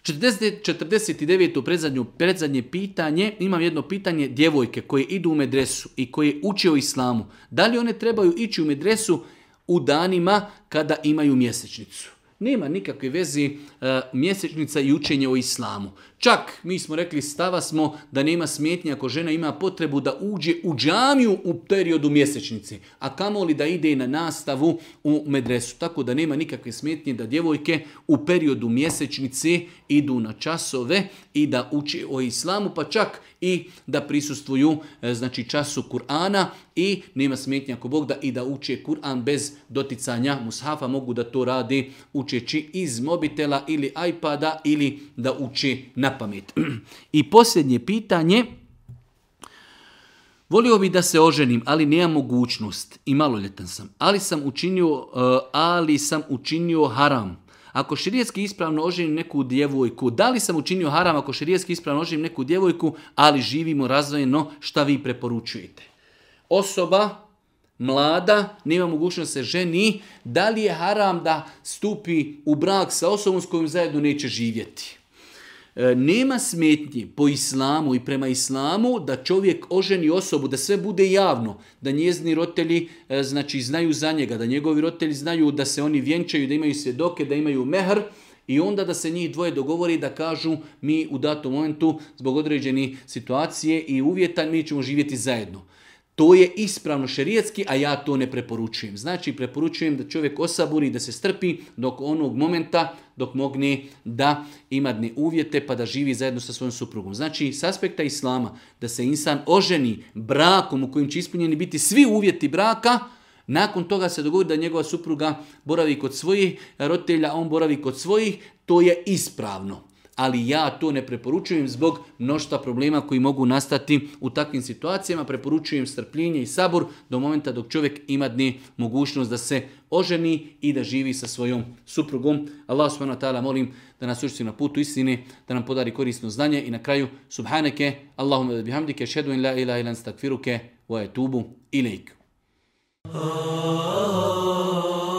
49. predzadnju, predzadnje pitanje, imam jedno pitanje djevojke koje idu u medresu i koje uče o islamu. Da li one trebaju ići u medresu u danima kada imaju mjesečnicu? Nema nikakve vezi e, mjesečnica i učenje o islamu. Čak mi smo rekli stava smo da nema smetnje ako žena ima potrebu da uđe u džamiju u periodu mjesečnice, a kamoli da ide na nastavu u medresu. Tako da nema nikakve smetnje da djevojke u periodu mjesečnice idu na časove i da uče o islamu, pa čak i da prisustvuju e, znači času Kur'ana i nema smetnje ako Bog da i da uče Kur'an bez doticanja mushafa, mogu da to radi učeći iz mobitela ili iPada ili da uči na pamet. I posljednje pitanje, Volio bi da se oženim, ali nemam mogućnost i maloljetan sam. Ali sam učinio, eh, ali sam učinio haram. Ako širijetski ispravno oženim neku djevojku, da li sam učinio haram ako širijetski ispravno oženim neku djevojku, ali živimo razvojeno, šta vi preporučujete? Osoba, mlada, nema mogućnost se ženi, da li je haram da stupi u brak sa osobom s kojom zajedno neće živjeti? E, nema smetnji po islamu i prema islamu da čovjek oženi osobu, da sve bude javno, da njezni roditelji e, znači, znaju za njega, da njegovi roditelji znaju da se oni vjenčaju, da imaju svjedoke, da imaju mehr i onda da se njih dvoje dogovori da kažu mi u datom momentu zbog određene situacije i uvjeta mi ćemo živjeti zajedno to je ispravno šerijetski, a ja to ne preporučujem. Znači, preporučujem da čovjek osaburi, da se strpi dok onog momenta, dok mogne da dne uvjete pa da živi zajedno sa svojom suprugom. Znači, s aspekta Islama, da se insan oženi brakom u kojem će ispunjeni biti svi uvjeti braka, nakon toga se dogodi da njegova supruga boravi kod svojih roditelja, on boravi kod svojih, to je ispravno ali ja to ne preporučujem zbog mnoštva problema koji mogu nastati u takvim situacijama. Preporučujem strpljenje i sabor do momenta dok čovjek ima dne mogućnost da se oženi i da živi sa svojom suprugom. Allah subhanahu wa ta'ala molim da nas učinu na putu istine, da nam podari korisno znanje i na kraju subhaneke, Allahumma bihamdike, šedu in la ilaha ilan stakfiruke, wa etubu ilaik. Oh, oh, oh.